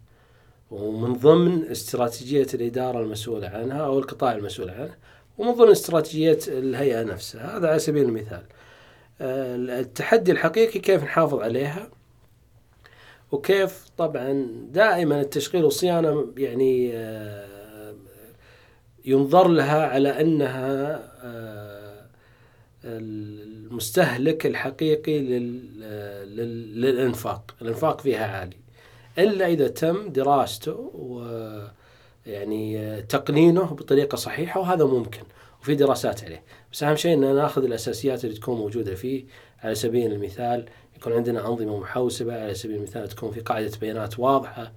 ومن ضمن استراتيجية الإدارة المسؤولة عنها أو القطاع المسؤول عنه ومن ضمن استراتيجية الهيئة نفسها. هذا على سبيل المثال. آه، التحدي الحقيقي كيف نحافظ عليها؟ وكيف طبعا دائما التشغيل والصيانة يعني آه، ينظر لها على أنها آه، المستهلك الحقيقي للإنفاق. الإنفاق فيها عالي. إلا إذا تم دراسته ويعني تقنينه بطريقة صحيحة وهذا ممكن وفي دراسات عليه. بس أهم شيء أن نأخذ الأساسيات اللي تكون موجودة فيه. على سبيل المثال يكون عندنا أنظمة محوسبة على سبيل المثال تكون في قاعدة بيانات واضحة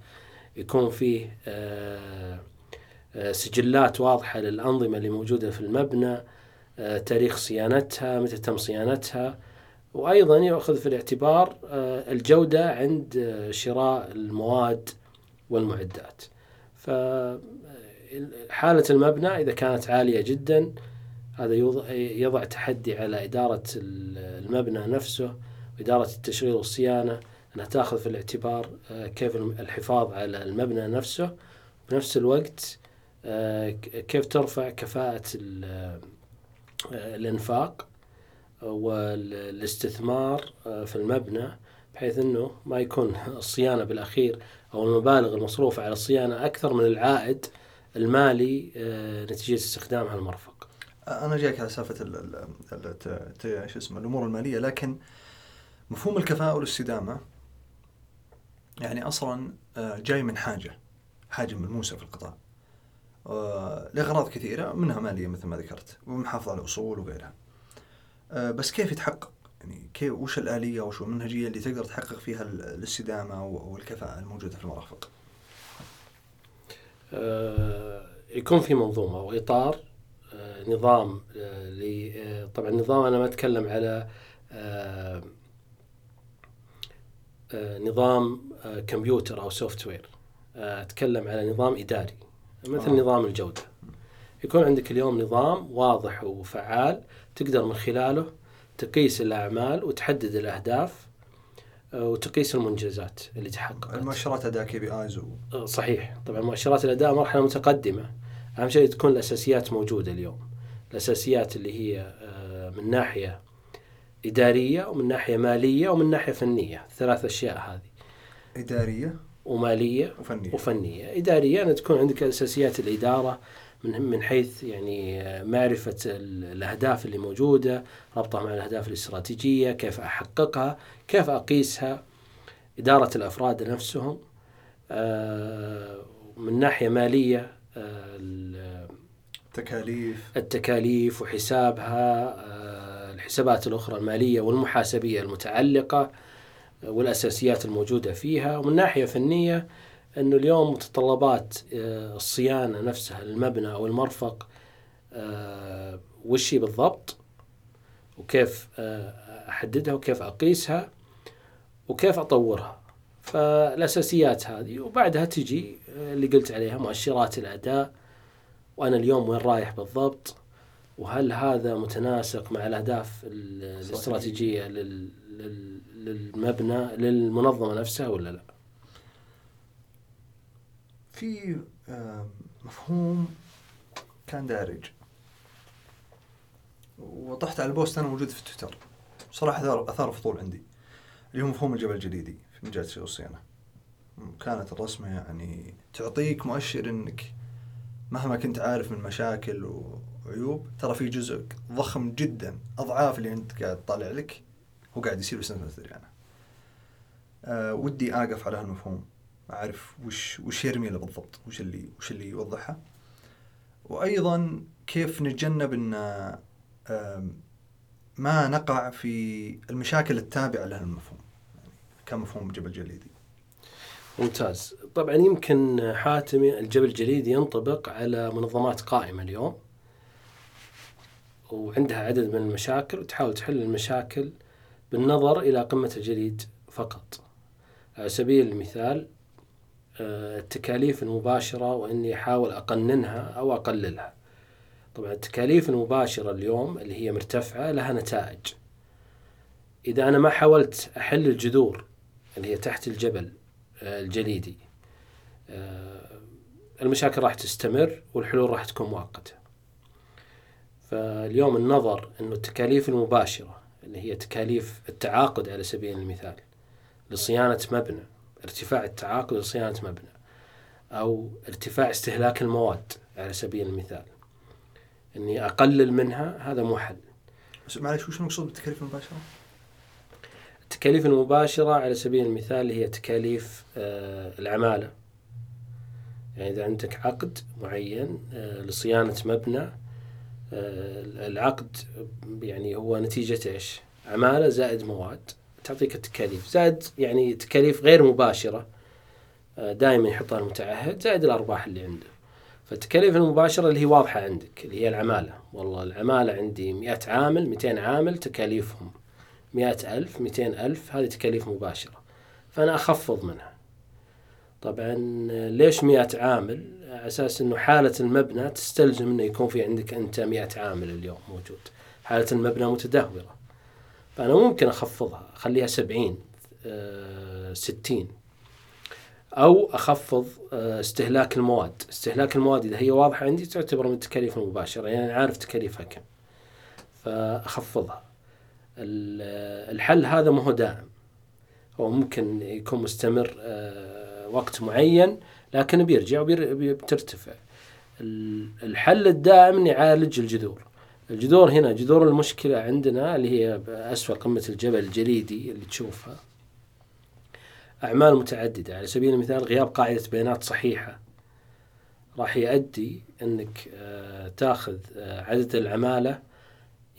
يكون فيه آه، آه، سجلات واضحة للأنظمة اللي موجودة في المبنى تاريخ صيانتها متى تم صيانتها. وأيضا يأخذ في الاعتبار الجودة عند شراء المواد والمعدات. فحالة المبنى إذا كانت عالية جدا هذا يضع تحدي على إدارة المبنى نفسه وإدارة التشغيل والصيانة. أنها تأخذ في الاعتبار آه، كيف الحفاظ على المبنى نفسه. بنفس الوقت آه، كيف ترفع كفاءة آه، الإنفاق والاستثمار في المبنى بحيث أنه ما يكون الصيانة بالأخير أو المبالغ المصروفة على الصيانة أكثر من العائد المالي نتيجة استخدامها المرفق. أنا جايك على سالفه شو اسمه الأمور المالية لكن مفهوم الكفاءة والاستدامة يعني أصلا آه، جاي من حاجة حاجة ملموسة في القطاع آه، لأغراض كثيرة منها مالية مثل ما ذكرت ومحافظة على الأصول وغيرها. آه، بس كيف يتحقق؟ يعني كيف وش الآلية وش المنهجية اللي تقدر تحقق فيها الاستدامة والكفاءة الموجودة في المرافق؟ يكون في منظومة واطار نظام آه، طبعا النظام أنا ما أتكلم على آه، آه، نظام كمبيوتر أو software أتكلم على نظام إداري. مثل آه. نظام الجودة. يكون عندك اليوم نظام واضح وفعال تقدر من خلاله تقيس الأعمال وتحدد الأهداف وتقيس المنجزات اللي تحققت. المؤشرات اداء KPIs صحيح. طبعا مؤشرات الأداء مرحلة متقدمة. أهم شيء تكون الأساسيات موجودة اليوم. الأساسيات اللي هي آه، من ناحية إدارية ومن ناحية مالية ومن ناحية فنية. ثلاث أشياء هذه. إدارية؟ ومالية وفنية. وفنية. إدارية ان تكون عندك أساسيات الإدارة من من حيث يعني آه، معرفة الأهداف اللي موجودة ربطها مع الأهداف الاستراتيجية كيف أحققها كيف أقيسها إدارة الأفراد نفسهم آه، من ناحية مالية التكاليف. التكاليف وحسابها آه، الحسابات الأخرى المالية والمحاسبية المتعلقة. آه، والأساسيات الموجودة فيها ومن ناحية فنية أنه اليوم متطلبات آه، الصيانة نفسها المبنى أو المرفق وش بالضبط؟ وكيف أحددها؟ وكيف أقيسها؟ وكيف أطورها؟ فالأساسيات هذه. وبعدها تجي اللي قلت عليها مؤشرات الأداء. وأنا اليوم وين رايح بالضبط؟ وهل هذا متناسق مع الأهداف الاستراتيجية للمبنى للمنظمة نفسها ولا لا؟ في مفهوم كان دارج. وطحت على البوست أنا موجود في تويتر. صراحة أثار فضول عندي. اللي هو مفهوم الجبل الجليدي في مجال الصيانة. كانت الرسمة يعني تعطيك مؤشر إنك مهما كنت عارف من مشاكل وعيوب ترى في جزء ضخم جدا أضعاف اللي أنت قاعد تطالع لك. هو قاعد يصير بس ما تدري عنه. أه ودي أقف على هالمفهوم أعرف وش وش يرمي له بالضبط وش اللي وش اللي يوضحها وأيضا كيف نتجنب إن ما نقع في المشاكل التابعة لهالمفهوم يعني كمفهوم جبل جليدي. ممتاز. طبعا يمكن حاتمي الجبل الجليد ينطبق على منظمات قائمة اليوم وعندها عدد من المشاكل وتحاول تحل المشاكل بالنظر إلى قمة الجليد فقط. على سبيل المثال آه، التكاليف المباشرة وإني أحاول أقننها أو أقللها. طبعا التكاليف المباشرة اليوم اللي هي مرتفعة لها نتائج. إذا أنا ما حاولت أحل الجذور اللي هي تحت الجبل آه، الجليدي آه، المشاكل راح تستمر والحلول راح تكون مؤقتة. فاليوم النظر إنه التكاليف المباشرة اللي هي تكاليف التعاقد على سبيل المثال لصيانة مبنى ارتفاع التعاقد لصيانة مبنى أو ارتفاع استهلاك المواد على سبيل المثال إني أقلل منها هذا مو حل. بس معلش وش المقصود بالتكاليف المباشرة؟ التكاليف المباشرة على سبيل المثال هي تكاليف آه، العمالة يعني إذا عندك عقد معين آه، لصيانة مبنى آه، العقد يعني هو نتيجة إيش؟ عمالة زائد مواد. تعطيك التكاليف. زائد يعني تكاليف غير مباشرة دائما يحطها المتعهد زائد الأرباح اللي عنده. فالتكاليف المباشرة اللي هي واضحة عندك اللي هي العمالة. والله العمالة عندي 100 عامل 200 عامل تكاليفهم. مئة ألف مئتين ألف هذه تكاليف مباشرة. فأنا أخفض منها. طبعا ليش مئة عامل؟ على أساس أنه حالة المبنى تستلزم أنه يكون في عندك أنت مئة عامل اليوم موجود. حالة المبنى متدهورة. فأنا ممكن أخفضها أخليها سبعين أه ستين. أو أخفض أه استهلاك المواد. استهلاك المواد إذا هي واضحة عندي تعتبر من التكاليف المباشرة يعني عارف تكاليفها كم. فأخفضها. الحل هذا ما هو دائم. هو ممكن يكون مستمر آه، وقت معين. لكن بيرجع وبترتفع الحل الدائم اني اعالج الجذور. الجذور هنا جذور المشكلة عندنا اللي هي أسفل قمة الجبل الجليدي اللي تشوفها. أعمال متعددة. على سبيل المثال غياب قاعدة بيانات صحيحة راح يؤدي أنك آه، تاخذ آه، عدد العمالة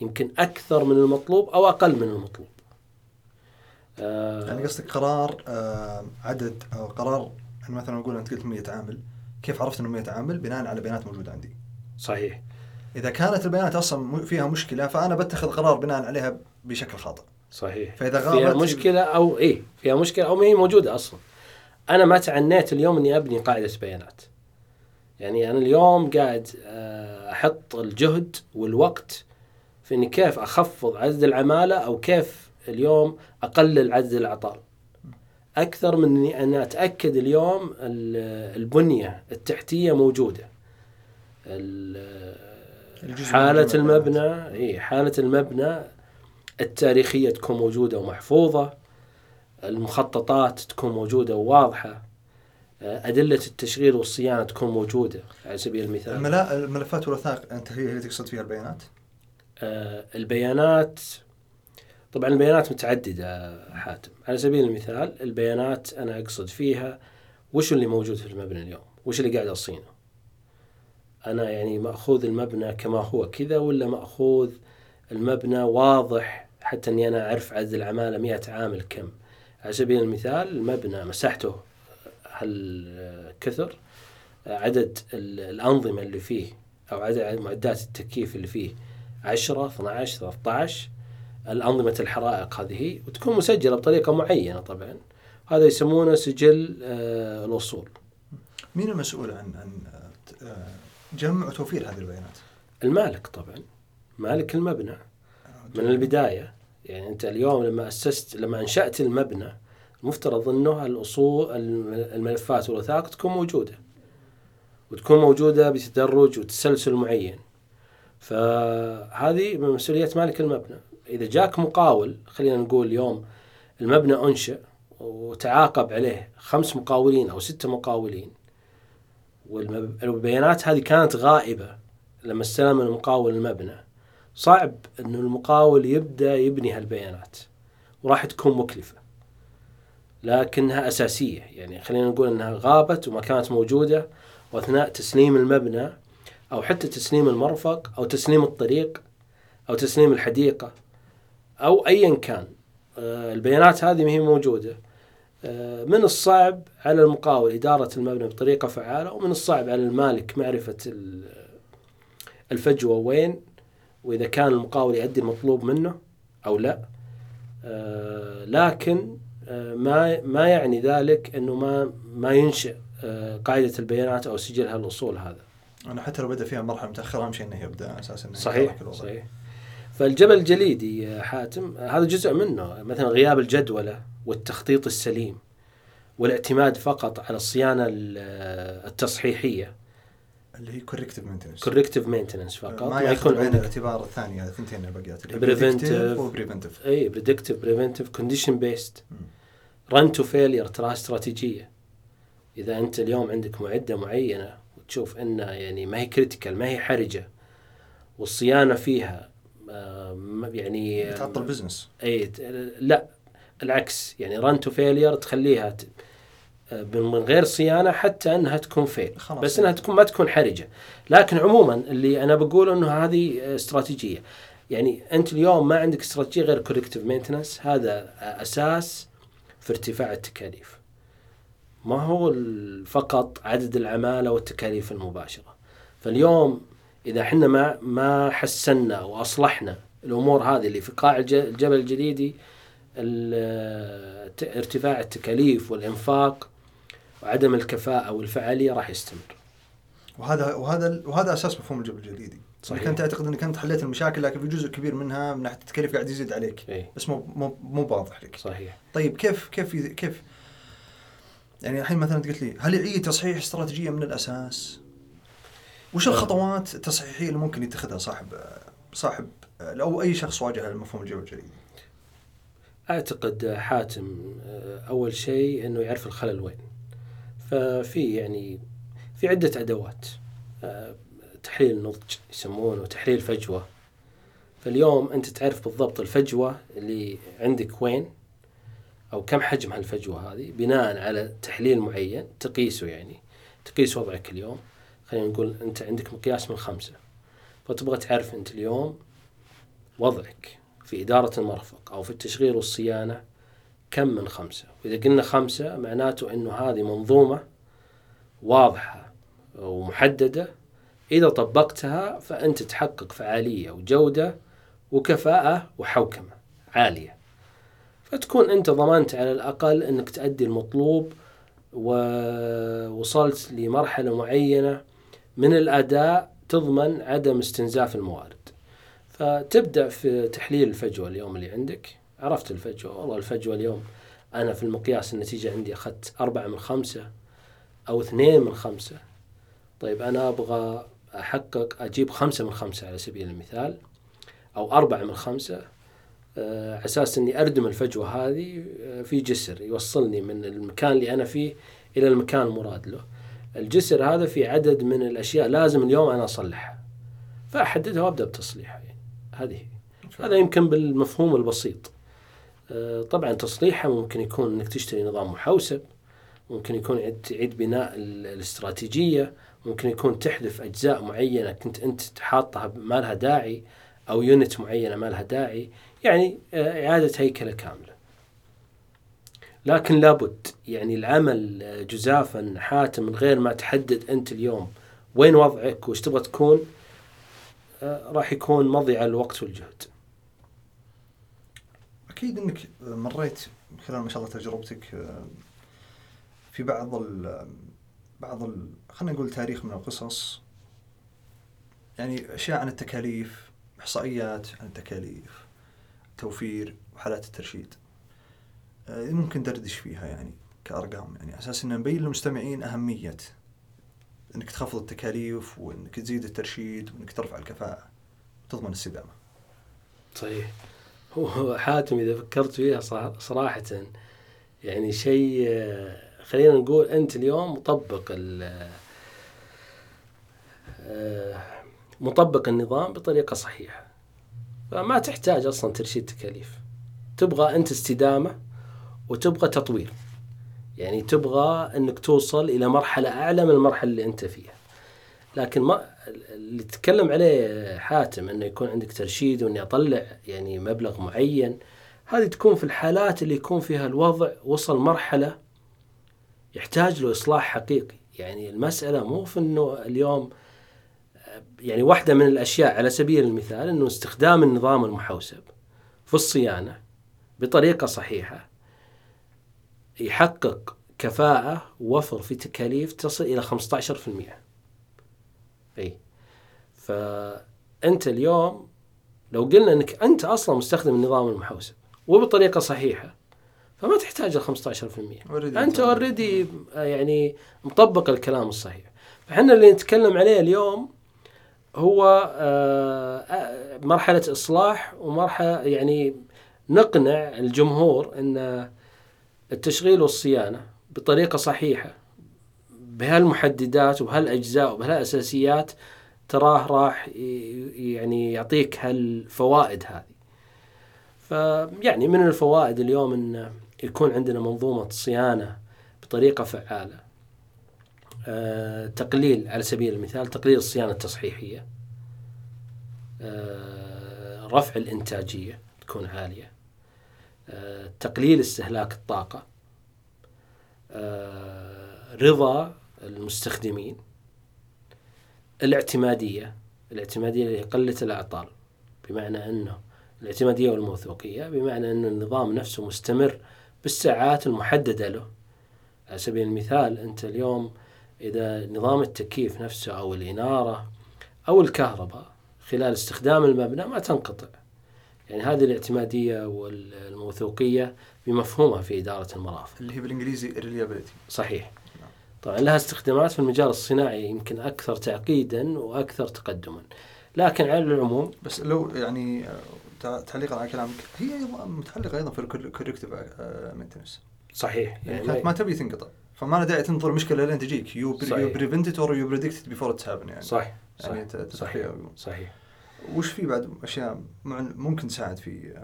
يمكن أكثر من المطلوب أو أقل من المطلوب. آه يعني قصدك قرار عدد أو قرار يعني مثلا نقول أنت قلت 100 عامل كيف عرفت إنه 100 عامل بناء على بيانات موجودة عندي. صحيح. إذا كانت البيانات أصلا فيها مشكلة فأنا بتخذ قرار بناء عليها بشكل خاطئ. صحيح. فإذا غابت فيها مشكلة أو إيه فيها مشكلة أو ما هي موجودة أصلا. أنا ما تعنيت اليوم إني أبني قاعدة بيانات. يعني أنا اليوم قاعد آه، أحط الجهد والوقت في إني كيف أخفض عدد العمالة أو كيف اليوم أقلل عدد العطال أكثر من إني أنا أتأكد اليوم البنية التحتية موجودة. حالة المبنى إي حالة المبنى التاريخية تكون موجودة ومحفوظة. المخططات تكون موجودة وواضحة. أدلة التشغيل والصيانة تكون موجودة على سبيل المثال. الملفات والوثائق أنت هي اللي تقصد فيها البيانات؟ آه، البيانات طبعا البيانات متعددة حاتم. على سبيل المثال البيانات أنا أقصد فيها وش اللي موجود في المبنى اليوم؟ وش اللي قاعد أصينه؟ أنا يعني مأخوذ المبنى كما هو كذا ولا مأخوذ المبنى واضح حتى أني أنا أعرف عدد العمالة مئة عامل كم على سبيل المثال المبنى مساحته هالكثر عدد الأنظمة اللي فيه أو عدد معدات التكييف اللي فيه 10 12 13 الأنظمة الحرائق هذه وتكون مسجلة بطريقة معينة طبعا. هذا يسمونه سجل آه الوصول. مين المسؤول عن عن آه، جمع وتوفير هذه البيانات؟ المالك طبعا. مالك المبنى. من البداية يعني أنت اليوم لما أسست لما أنشأت المبنى المفترض أنه الأصول الملفات والوثائق تكون موجودة. وتكون موجودة بتدرج وتسلسل معين. فهذه من مسؤولية مالك المبنى. إذا جاك مقاول خلينا نقول اليوم المبنى أنشأ وتعاقب عليه خمس مقاولين أو ستة مقاولين والبيانات هذه كانت غائبة لما استلم المقاول المبنى. صعب أنه المقاول يبدأ يبني هالبيانات وراح تكون مكلفة لكنها أساسية. يعني خلينا نقول أنها غابت وما كانت موجودة وأثناء تسليم المبنى أو حتى تسليم المرفق أو تسليم الطريق أو تسليم الحديقة أو أيا كان. آه، البيانات هذه ما هي موجودة. آه، من الصعب على المقاول إدارة المبنى بطريقة فعالة ومن الصعب على المالك معرفة الفجوة وين وإذا كان المقاول يؤدي المطلوب منه أو لا. آه، لكن ما ما يعني ذلك إنه ما ما ينشئ قاعدة البيانات أو سجل هالاصول هذا. أنا حتى لو بدأ فيها مرحلة متأخرة أهم شيء إنه يبدأ أساسا صحيح صحيح. فالجبل الجليدي يا حاتم هذا جزء منه مثلا غياب الجدولة والتخطيط السليم والاعتماد فقط على الصيانة ال- التصحيحية اللي هي corrective maintenance corrective maintenance فقط ما ما يكون عندك الاعتبار الثانية الثنتين الباقيات اللي Preventive. و preventive اي predictive preventive condition based. run to failure ترى استراتيجية إذا أنت اليوم عندك معدة معينة وتشوف إنها يعني ما هي critical ما هي حرجة والصيانة فيها يعني تعطل business اي لا العكس. يعني run to failure تخليها آه، من غير صيانة حتى إنها تكون فيل خلاص. بس إنها تكون ما تكون حرجة. لكن عموما اللي أنا بقول إنه هذه آه، استراتيجية. يعني أنت اليوم ما عندك استراتيجية غير corrective maintenance هذا آه، أساس في ارتفاع التكاليف. ما هو فقط عدد العمالة والتكاليف المباشرة. فاليوم إذا إحنا ما ما حسنا وأصلحنا الأمور هذه اللي في قاع الج- الجبل الجليدي ارتفاع التكاليف والإنفاق وعدم الكفاءة والفعالية راح يستمر وهذا وهذا وهذا أساس مفهوم الجبل الجليدي صحيح. صحيح. كنت تعتقد إنك أنت حليت المشاكل لكن في جزء كبير منها من ناحية التكاليف قاعد يزيد عليك اي بس مو مو مو واضح لك صحيح طيب كيف كيف كيف يعني الحين مثلا قلت لي هل يعيد تصحيح استراتيجية من الأساس؟ وش آه. الخطوات التصحيحية اللي ممكن يتخذها صاحب صاحب أو أي شخص واجه مفهوم الجبل الجليدي؟ أعتقد حاتم آه، أول شيء إنه يعرف الخلل وين ففي يعني في عدة أدوات آه، تحليل النضج يسمونه تحليل فجوة فاليوم أنت تعرف بالضبط الفجوة اللي عندك وين أو كم حجم هالفجوه هذه بناء على تحليل معين تقيسه يعني تقيس وضعك اليوم خلينا نقول أنت عندك مقياس من خمسة فتبغى تعرف أنت اليوم وضعك في إدارة المرفق أو في التشغيل والصيانة كم من خمسة. وإذا قلنا خمسة معناته أنه هذه منظومة واضحة ومحددة. إذا طبقتها فأنت تحقق فعالية وجودة وكفاءة وحوكمة عالية. فتكون أنت ضمنت على الأقل أنك تأدي المطلوب ووصلت لمرحلة معينة من الأداء تضمن عدم استنزاف الموارد. فتبدأ في تحليل الفجوة اليوم اللي عندك. عرفت الفجوة. والله الفجوة اليوم أنا في المقياس النتيجة عندي أخذت أربعة من خمسة أو اثنين من خمسة. طيب أنا أبغى أحقق أجيب خمسة من خمسة على سبيل المثال أو أربعة من خمسة آه، على أساس إني أردم الفجوة هذه آه، في جسر يوصلني من المكان اللي أنا فيه إلى المكان المراد له. الجسر هذا في عدد من الأشياء لازم اليوم أنا أصلحها. فأحددها وأبدأ بتصليحها يعني. هذه. هذا يمكن بالمفهوم البسيط. آه، طبعا تصليحها ممكن يكون إنك تشتري نظام محوسب ممكن يكون تعيد بناء ال- الاستراتيجية ممكن يكون تحذف أجزاء معينة كنت أنت حاطها ما لها داعي أو يونت معينة ما لها داعي. يعني آه، إعادة هيكلة كاملة. لكن لابد يعني العمل آه، جزافا حاتم من غير ما تحدد أنت اليوم وين وضعك وش تبغى تكون آه، راح يكون مضيعة الوقت والجهد. أكيد إنك مريت خلال ما شاء الله تجربتك آه، في بعض ال بعض ال خلينا نقول تاريخ من القصص يعني أشياء عن التكاليف إحصائيات عن التكاليف توفير وحالات الترشيد. ممكن دردش فيها يعني كأرقام. يعني أساس ان نبين للمستمعين أهمية. إنك تخفض التكاليف وإنك تزيد الترشيد وإنك ترفع الكفاءة. وتضمن السلامه صحيح. هو حاتم إذا فكرت فيها صراحة يعني شيء آه، خلينا نقول أنت اليوم مطبق ال- آه، مطبق النظام بطريقة صحيحة. فما تحتاج أصلا ترشيد تكاليف. تبغى أنت استدامة؟ وتبغى تطوير. يعني تبغى أنك توصل إلى مرحلة أعلى من المرحلة اللي أنت فيها. لكن ما اللي تتكلم عليه حاتم إنه يكون عندك ترشيد وإني أطلع يعني مبلغ معين هذه تكون في الحالات اللي يكون فيها الوضع وصل مرحلة يحتاج له إصلاح حقيقي. يعني المسألة مو في إنه اليوم يعني واحدة من الأشياء على سبيل المثال إنه استخدام النظام المحوسب في الصيانة بطريقة صحيحة يحقق كفاءة ووفر في تكاليف تصل إلى 15% إي. فأنت اليوم لو قلنا إنك أنت أصلا مستخدم النظام المحوسب وبطريقة صحيحة فما تحتاج ال 15% Already أنت اوريدي يعني مطبق الكلام الصحيح. فإحنا اللي نتكلم عليه اليوم هو آه، آه، مرحلة إصلاح ومرحلة يعني نقنع الجمهور إن التشغيل والصيانة بطريقة صحيحة بهالمحددات وبهالأجزاء وبهالأساسيات تراه راح يعني يعطيك هالفوائد هذه. فيعني من الفوائد اليوم إن يكون عندنا منظومة صيانة بطريقة فعالة. آه، تقليل على سبيل المثال تقليل الصيانة التصحيحية. آه، رفع الإنتاجية تكون عالية. تقليل استهلاك الطاقة. آه، رضا المستخدمين. الاعتمادية الاعتمادية اللي هي قلة الأعطال بمعنى أنه الاعتمادية والموثوقية بمعنى انه النظام نفسه مستمر بالساعات المحددة له على سبيل المثال أنت اليوم إذا نظام التكييف نفسه أو الإنارة أو الكهرباء خلال استخدام المبنى ما تنقطع يعني هذه الاعتمادية والموثوقية بمفهومها في إدارة المرافق. اللي هي بالإنجليزي reliability. صحيح. طبعا لها استخدامات في المجال الصناعي يمكن أكثر تعقيدا وأكثر تقدما. لكن على العموم بس لو يعني آه، تع- تعليقا على كلامك هي أيضا متعلقة أيضا في ال corrective maintenance صحيح. يعني يعني ما تبي تنقطع. فما له داعي تنظر مشكلة لين تجيك. you. prevent or you predict before it's happen يعني. صح يعني صح صحيح. صحيح. وش في بعد أشياء ممكن تساعد في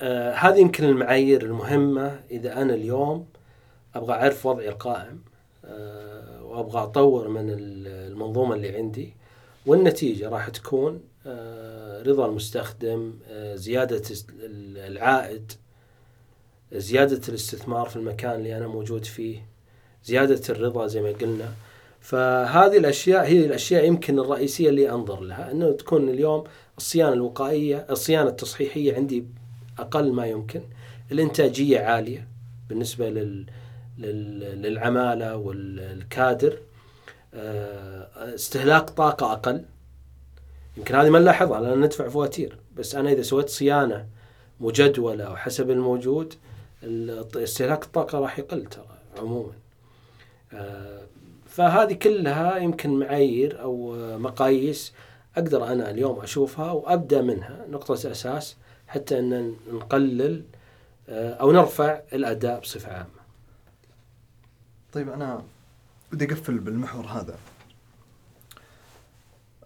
آه، هذه يمكن المعايير المهمة. إذا أنا اليوم أبغى أعرف وضعي القائم آه وأبغى أطور من ال- المنظومة اللي عندي والنتيجة راح تكون آه رضا المستخدم آه ال- العائد زيادة الاستثمار في المكان اللي أنا موجود فيه زيادة الرضا زي ما قلنا. فهذه الأشياء هي الأشياء يمكن الرئيسية اللي أنظر لها أنه تكون اليوم الصيانة الوقائية الصيانة التصحيحية عندي أقل ما يمكن الإنتاجية عالية بالنسبة لل لل- للعمالة والكادر آه، استهلاك طاقة أقل. يمكن هذه ما نلاحظها لأن ندفع فواتير بس أنا إذا سويت صيانة مجدولة وحسب الموجود ال- استهلاك الطاقة راح يقل ترى عموما. آه، فهذه كلها يمكن معايير آه، مقاييس أقدر أنا اليوم أشوفها وأبدأ منها نقطة أساس حتى أن نقلل آه، أو نرفع الأداء بصفة عامة. طيب أنا بدي أقفل بالمحور هذا.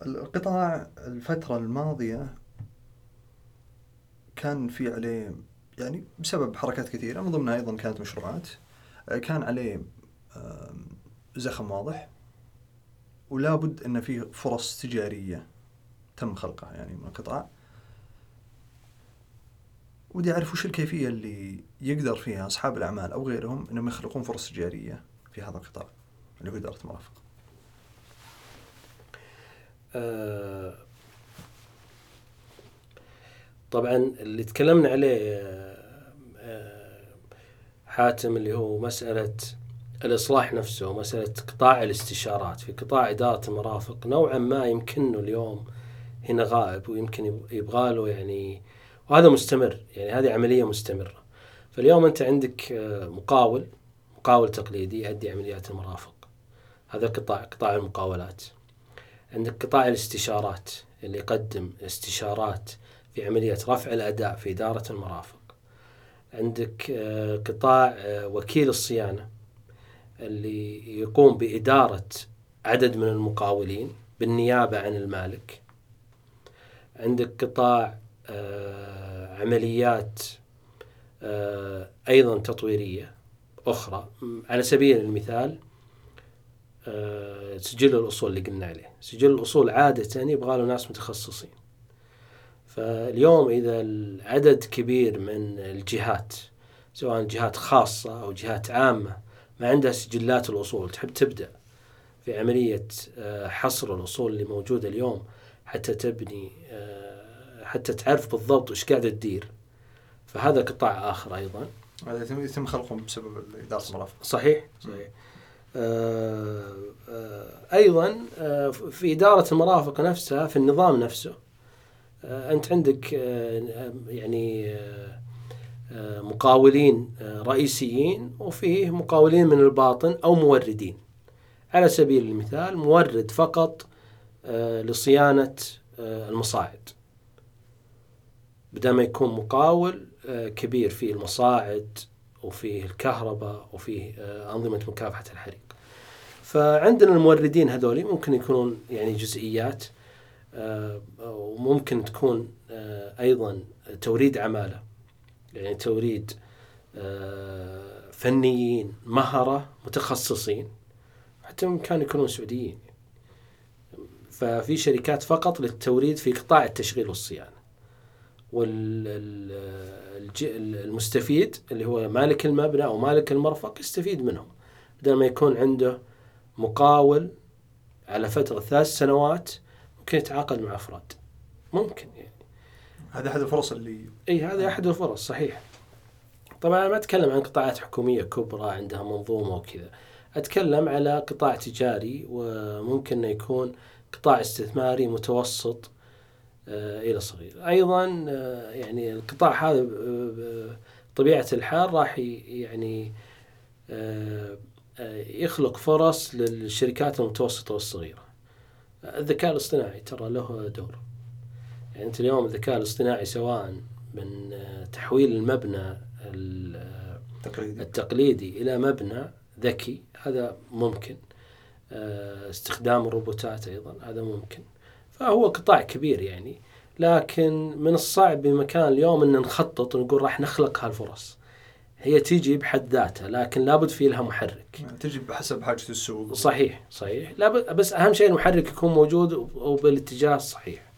القطاع الفترة الماضية كان في عليه يعني بسبب حركات كثيرة من ضمنها أيضا كانت مشروعات آه، كان عليه زخم واضح. ولا بد أن فيه فرص تجارية تم خلقها يعني من القطاع. ودي أعرف وش الكيفية اللي يقدر فيها أصحاب الأعمال أو غيرهم أنهم يخلقون فرص تجارية في هذا القطاع اللي هو إدارة المرافق. آه، طبعا اللي تكلمنا عليه آه، آه، حاتم اللي هو مسألة الإصلاح نفسه ومسألة قطاع الاستشارات. في قطاع إدارة المرافق نوعا ما يمكنه اليوم هنا غائب ويمكن يب- يبغى له يعني وهذا مستمر يعني هذه عملية مستمرة. فاليوم أنت عندك آه، مقاول مقاول تقليدي يؤدي عمليات المرافق. هذا قطاع قطاع المقاولات. عندك قطاع الاستشارات اللي يقدم استشارات في عملية رفع الأداء في إدارة المرافق. عندك آه، قطاع آه، وكيل الصيانة. اللي يقوم بإدارة عدد من المقاولين بالنيابة عن المالك. عندك قطاع آه، عمليات آه، أيضا تطويرية أخرى. على سبيل المثال آه، سجل الأصول اللي قلنا عليه. سجل الأصول عادة يبغى له ناس متخصصين. فاليوم إذا العدد كبير من الجهات سواء جهات خاصة أو جهات عامة ما عندها سجلات الأصول تحب تبدأ في عملية آه، حصر الأصول اللي موجودة اليوم حتى تبني آه، حتى تعرف بالضبط وش قاعدة تدير. فهذا قطاع آخر أيضا. هذا يتم- خلقهم بسبب إدارة المرافق صحيح صحيح. آه، آه، أيضا آه، في إدارة المرافق نفسها في النظام نفسه. أنت عندك يعني مقاولين رئيسيين وفيه مقاولين من الباطن أو موردين. على سبيل المثال مورد فقط لصيانة المصاعد. بدل ما يكون مقاول كبير في المصاعد وفيه الكهرباء وفيه أنظمة مكافحة الحريق. فعندنا الموردين هذول ممكن يكونون يعني جزئيات آه، وممكن تكون آه، أيضا توريد عمالة. يعني توريد آه، فنيين مهره متخصصين حتى ممكن يكونون سعوديين. ففي شركات فقط للتوريد في قطاع التشغيل والصيانة. والمستفيد اللي هو مالك المبنى أو مالك المرفق يستفيد منهم. بدل ما يكون عنده مقاول على فترة ثلاث سنوات ممكن يتعاقد مع أفراد. ممكن يعني. هذا أحد الفرص اللي أي هذا أحد الفرص صحيح. طبعا أنا ما أتكلم عن قطاعات حكومية كبرى عندها منظومة وكذا. أتكلم على قطاع تجاري وممكن أنه يكون قطاع استثماري متوسط آه إلى صغير. أيضا آه يعني القطاع هذا آه طبيعة الحال راح يعني يخلق فرص للشركات المتوسطة والصغيرة. الذكاء الاصطناعي ترى له دور. يعني أنت اليوم الذكاء الاصطناعي سواء من تحويل المبنى التقليدي, التقليدي إلى مبنى ذكي هذا ممكن. استخدام الروبوتات أيضا هذا ممكن. فهو قطاع كبير يعني. لكن من الصعب بمكان اليوم أن نخطط ونقول راح نخلق هالفرص. هي تيجي بحد ذاتها لكن لابد في لها محرك. يعني تجي بحسب حاجة السوق. صحيح صحيح. لابد بس أهم شيء المحرك يكون موجود وبالاتجاه الصحيح. آه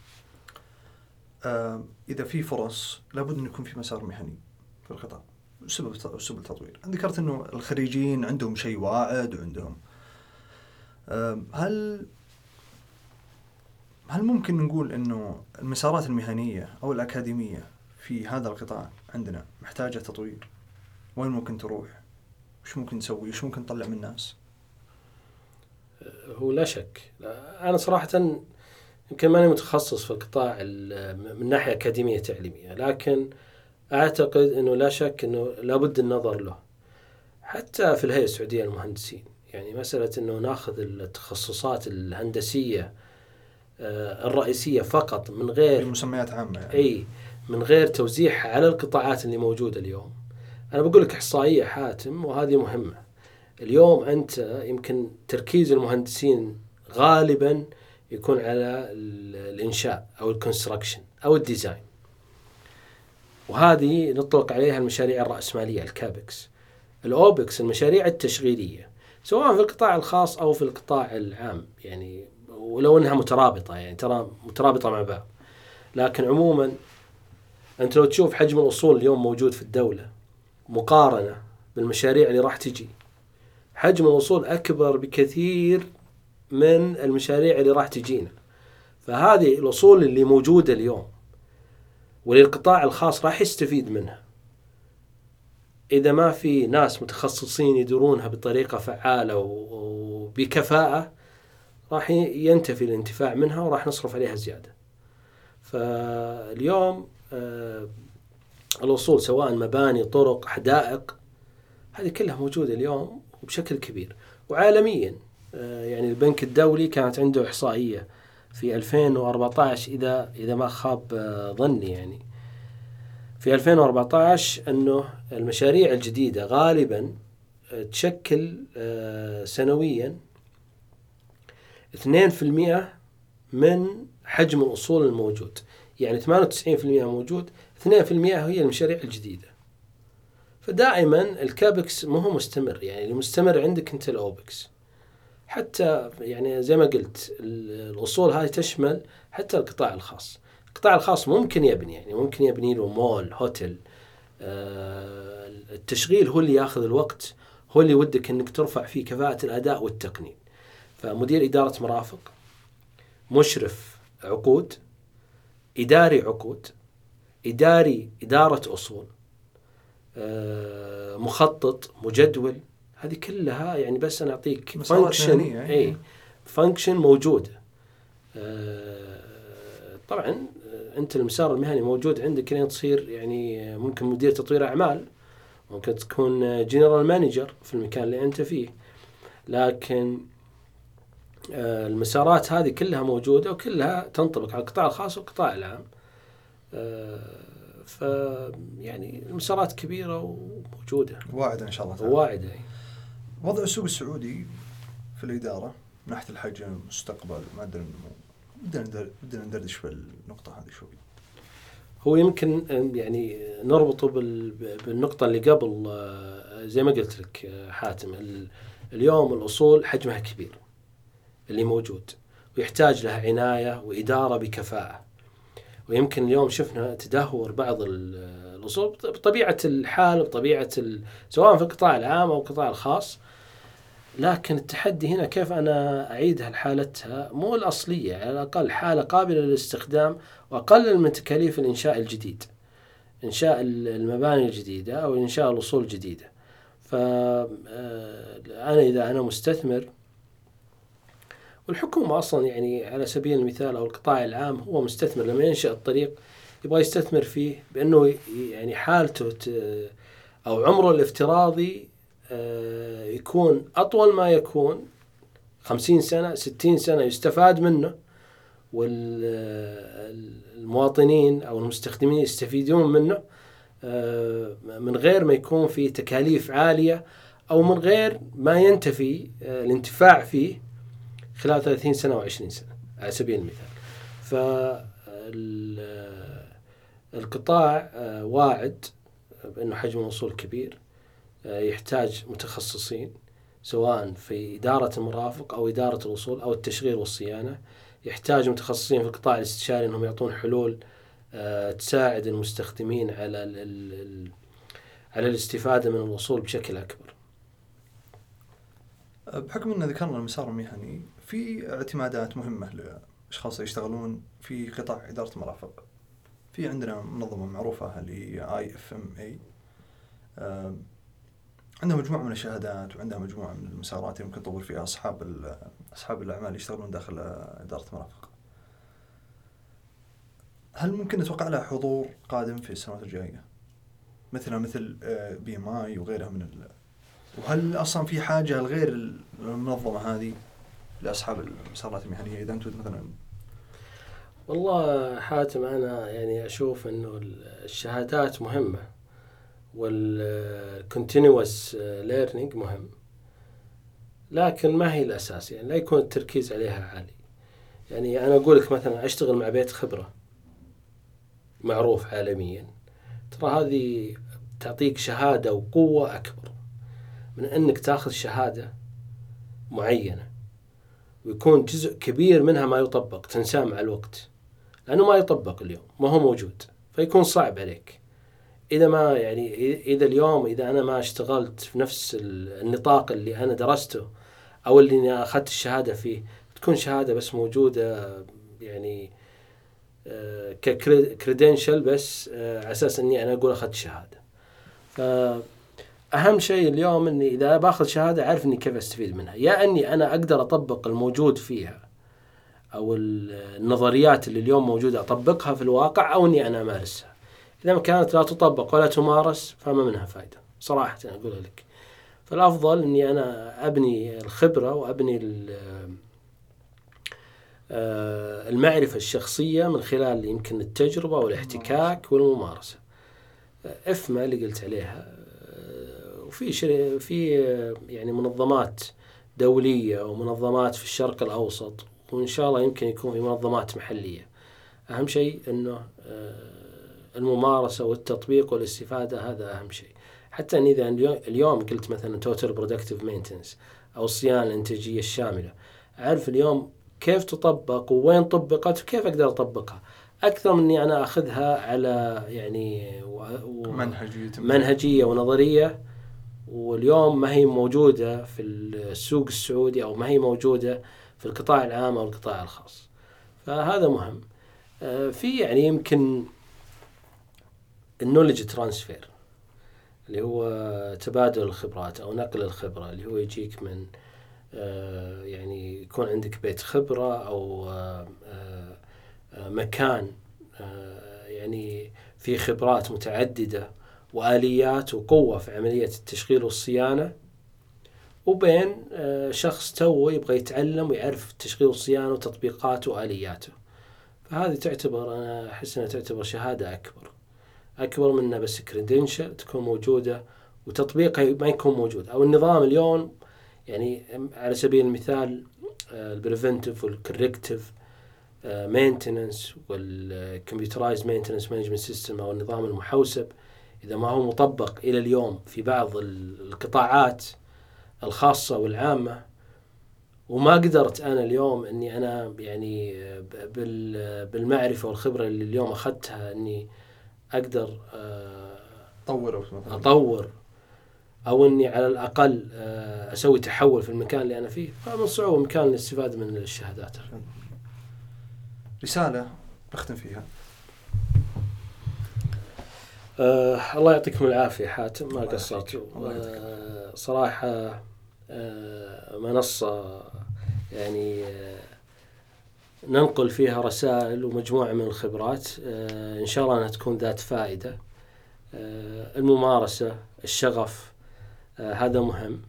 إذا في فرص لابد انه يكون في مسار مهني في القطاع سبب سبل التطوير ذكرت إنه الخريجين عندهم شيء واعد وعندهم. هل هل ممكن نقول إنه المسارات المهنية أو الأكاديمية في هذا القطاع عندنا محتاجة تطوير؟ وين ممكن تروح؟ وش ممكن تسوي وش ممكن تطلع من الناس؟ هو لا شك. أنا صراحة يمكن ماني متخصص في القطاع من ناحية أكاديمية تعليمية لكن أعتقد إنه لا شك إنه لابد النظر له. حتى في الهيئة السعودية للمهندسين. يعني مسألة إنه ناخذ التخصصات الهندسية آه، الرئيسية فقط من غير بمسميات عامة يعني. إي من غير توزيعها على القطاعات اللي موجودة اليوم. أنا بقول لك إحصائية حاتم وهذه مهمة. اليوم أنت يمكن تركيز المهندسين غالبا يكون على الإنشاء أو ال construction أو ال design وهذه نطلق عليها المشاريع الرأسمالية ال CAPEX ال OPEX المشاريع التشغيلية. سواء في القطاع الخاص أو في القطاع العام يعني ولو أنها مترابطة يعني ترى مترابطة مع بعض. لكن عموما أنت لو تشوف حجم الأصول اليوم موجود في الدولة مقارنة بالمشاريع اللي راح تجي حجم الوصول أكبر بكثير من المشاريع اللي راح تجينا. فهذه الأصول اللي موجودة اليوم وللقطاع الخاص راح يستفيد منها. إذا ما في ناس متخصصين يديرونها بطريقة فعالة وبكفاءة راح ينتفي الانتفاع منها وراح نصرف عليها زيادة. فاليوم آه، الوصول سواء مباني طرق حدائق هذه كلها موجودة اليوم وبشكل كبير. وعالميا يعني البنك الدولي كانت عنده إحصائية في 2014 إذا إذا ما خاب آه، ظني يعني. في 2014 أنه المشاريع الجديدة غالبا آه، تشكل سنويا 2% من حجم الأصول الموجود. يعني 98% موجود 2% هي المشاريع الجديدة. فدائما الكابكس ما هو مستمر يعني المستمر عندك أنت الأوبكس. حتى يعني زي ما قلت الأصول هذه تشمل حتى القطاع الخاص. القطاع الخاص ممكن يبني يعني ممكن يبني له مول هوتل آه التشغيل هو اللي ياخذ الوقت هو اللي ودك إنك ترفع فيه كفاءة الأداء والتقنين. فمدير إدارة مرافق مشرف عقود إداري عقود إداري إدارة أصول آه، مخطط مجدول هذه كلها يعني بس أنا أعطيك فانكشن أي. function موجودة. آه، طبعا أنت المسار المهني موجود عندك لين تصير يعني ممكن مدير تطوير أعمال ممكن تكون general manager في المكان اللي أنت فيه. لكن آه، المسارات هذه كلها موجودة وكلها تنطبق على القطاع الخاص والقطاع العام. آه، ف يعني المسارات كبيرة وموجودة. واعدة إن شاء الله تعالى. واعدة وضع السوق السعودي في الإدارة من ناحية الحجم مستقبل معدل النمو بدنا بدنا ندردش في النقطة هذه شوي. هو يمكن يعني نربطه بالنقطة اللي قبل آه، زي ما قلت لك آه، حاتم اليوم الأصول حجمها كبير اللي موجود ويحتاج لها عناية وإدارة بكفاءة. ويمكن اليوم شفنا تدهور بعض الأصول بطبيعة الحال بطبيعة سواء في القطاع العام أو القطاع الخاص لكن التحدي هنا كيف أنا أعيدها لحالتها مو الأصلية على الأقل حالة قابلة للاستخدام وأقلل من تكاليف الإنشاء الجديد إنشاء المباني الجديدة أو إنشاء الأصول الجديدة. فأنا آه، إذا أنا مستثمر والحكومة أصلا يعني على سبيل المثال أو القطاع العام هو مستثمر لما ينشأ الطريق يبغى يستثمر فيه بأنه يعني حالته أو عمره الافتراضي يكون أطول ما يكون خمسين سنة ستين سنة يستفاد منه والمواطنين أو المستخدمين يستفيدون منه آه، من غير ما يكون في تكاليف عالية أو من غير ما ينتفي آه، الانتفاع فيه خلال 30 سنة و20 سنة على سبيل المثال. فالقطاع واعد بأنه حجم الوصول كبير. آه، يحتاج متخصصين سواء في إدارة المرافق أو إدارة الوصول أو التشغيل والصيانة. يحتاج متخصصين في القطاع الاستشاري أنهم يعطون حلول آه، تساعد المستخدمين على على الاستفادة من الوصول بشكل أكبر. بحكم أن ذكرنا المسار المهني في اعتمادات مهمة لأشخاص يشتغلون في قطاع إدارة المرافق. في عندنا منظمة معروفة اللي IFMA عندها مجموعة من الشهادات وعندها مجموعة من المسارات يمكن تطور فيها أصحاب أصحاب الأعمال يشتغلون داخل إدارة مرافق. هل ممكن نتوقع لها حضور قادم في السنوات الجاية؟ مثلها مثل PMI وغيرها من ال... وهل أصلا في حاجة لغير المنظمة هذه لأصحاب المسارات المهنية إذا أنتم مثلا والله حاتم أنا يعني أشوف إنه الشهادات مهمة وال continuous learning مهم. لكن ما هي الأساس؟ يعني لا يكون التركيز عليها عالي. يعني أنا أقول لك مثلا أشتغل مع بيت خبرة. معروف عالميا. ترى هذه تعطيك شهادة وقوة أكبر. من أنك تاخذ شهادة معينة. ويكون جزء كبير منها ما يطبق. تنساه مع الوقت. لأنه ما يطبق اليوم. ما هو موجود. فيكون صعب عليك. إذا ما يعني إذا اليوم إذا أنا ما اشتغلت في نفس النطاق اللي أنا درسته أو اللي أنا أخذت الشهادة فيه تكون شهادة بس موجودة يعني آه، ككريدنشال بس آه، على أساس إني أنا أقول أخذت شهاده. فاهم شيء اليوم إني إذا باخذ شهادة أعرف إني كيف أستفيد منها، يا إني أنا أقدر أطبق الموجود فيها أو النظريات اللي اليوم موجودة أطبقها في الواقع أو إني أنا أمارسها. إذا كانت لا تطبق ولا تمارس فما منها فائدة صراحة أنا أقولها لك. فالأفضل أني أنا أبني الخبرة وأبني آه، المعرفة الشخصية من خلال يمكن التجربة والاحتكاك والممارسة. IFMA اللي قلت عليها آه، وفي في يعني منظمات دولية ومنظمات في الشرق الأوسط وإن شاء الله يمكن يكون في منظمات محلية. أهم شيء أنه آه، الممارسة والتطبيق والاستفادة هذا أهم شيء. حتى إن إذا اليوم قلت مثلا total productive maintenance أو الصيانه الإنتاجية الشاملة أعرف اليوم كيف تطبق ووين طبقت وكيف أقدر أطبقها. أكثر من أني أنا أخذها على يعني و... منهجية منهجية ونظرية واليوم ما هي موجودة في السوق السعودي أو ما هي موجودة في القطاع العام أو القطاع الخاص. فهذا مهم. آه، في يعني يمكن النولج ترانسفير اللي هو تبادل الخبرات أو نقل الخبرة اللي هو يجيك من آه، يعني يكون عندك بيت خبرة أو آه، آه، مكان يعني في خبرات متعددة وآليات وقوة في عملية التشغيل والصيانة. وبين شخص تو يبغى يتعلم ويعرف التشغيل والصيانة وتطبيقاته وآلياته. فهذه تعتبر أنا أحس أنها تعتبر شهادة أكبر. أكبر من بس credential تكون موجودة وتطبيقها ما يكون موجود. أو النظام اليوم يعني على سبيل المثال ال preventive وال corrective maintenance وال computerized maintenance management system أو النظام المحوسب إذا ما هو مطبق إلى اليوم في بعض القطاعات الخاصة والعامة وما قدرت أنا اليوم إني أنا يعني بالمعرفة والخبرة اللي اليوم أخذتها إني أقدر اطور أطور أو إني على الأقل آه، أسوي تحول في المكان اللي أنا فيه. فمن صعوبه مكان الاستفادة من الشهادات. رسالة نختم فيها. آه الله يعطيكم العافية حاتم ما قصرت. آه صراحة آه منصة يعني آه ننقل فيها رسائل ومجموعة من الخبرات آه إن شاء الله أنها تكون ذات فائدة. آه الممارسة الشغف آه هذا مهم.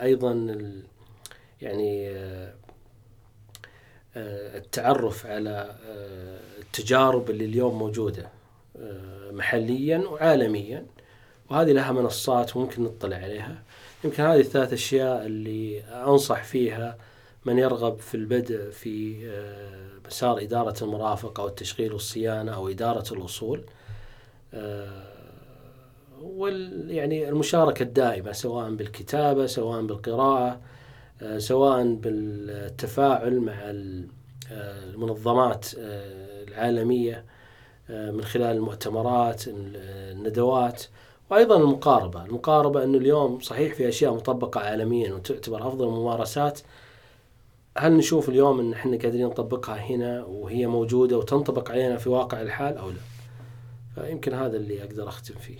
أيضا يعني التعرف على التجارب اللي اليوم موجودة آه، محليا وعالميا. وهذه لها منصات ممكن نطلع عليها. يمكن هذه الثلاث أشياء اللي أنصح فيها من يرغب في البدء في مسار إدارة المرافق أو التشغيل والصيانة أو إدارة الاصول وال يعني المشاركة الدائمة سواء بالكتابة سواء بالقراءة آه، سواء بالتفاعل مع آه، المنظمات آه، العالمية من خلال المؤتمرات الندوات وأيضا المقاربة. المقاربة أنه اليوم صحيح في أشياء مطبقة عالميا وتعتبر أفضل الممارسات هل نشوف اليوم أن إحنا قادرين نطبقها هنا وهي موجودة وتنطبق علينا في واقع الحال أو لا؟ فيمكن هذا اللي أقدر أختم فيه.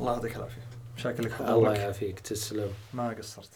الله يعطيك العافية. شاكر لك الله يعافيك. تسلم. ما قصرت.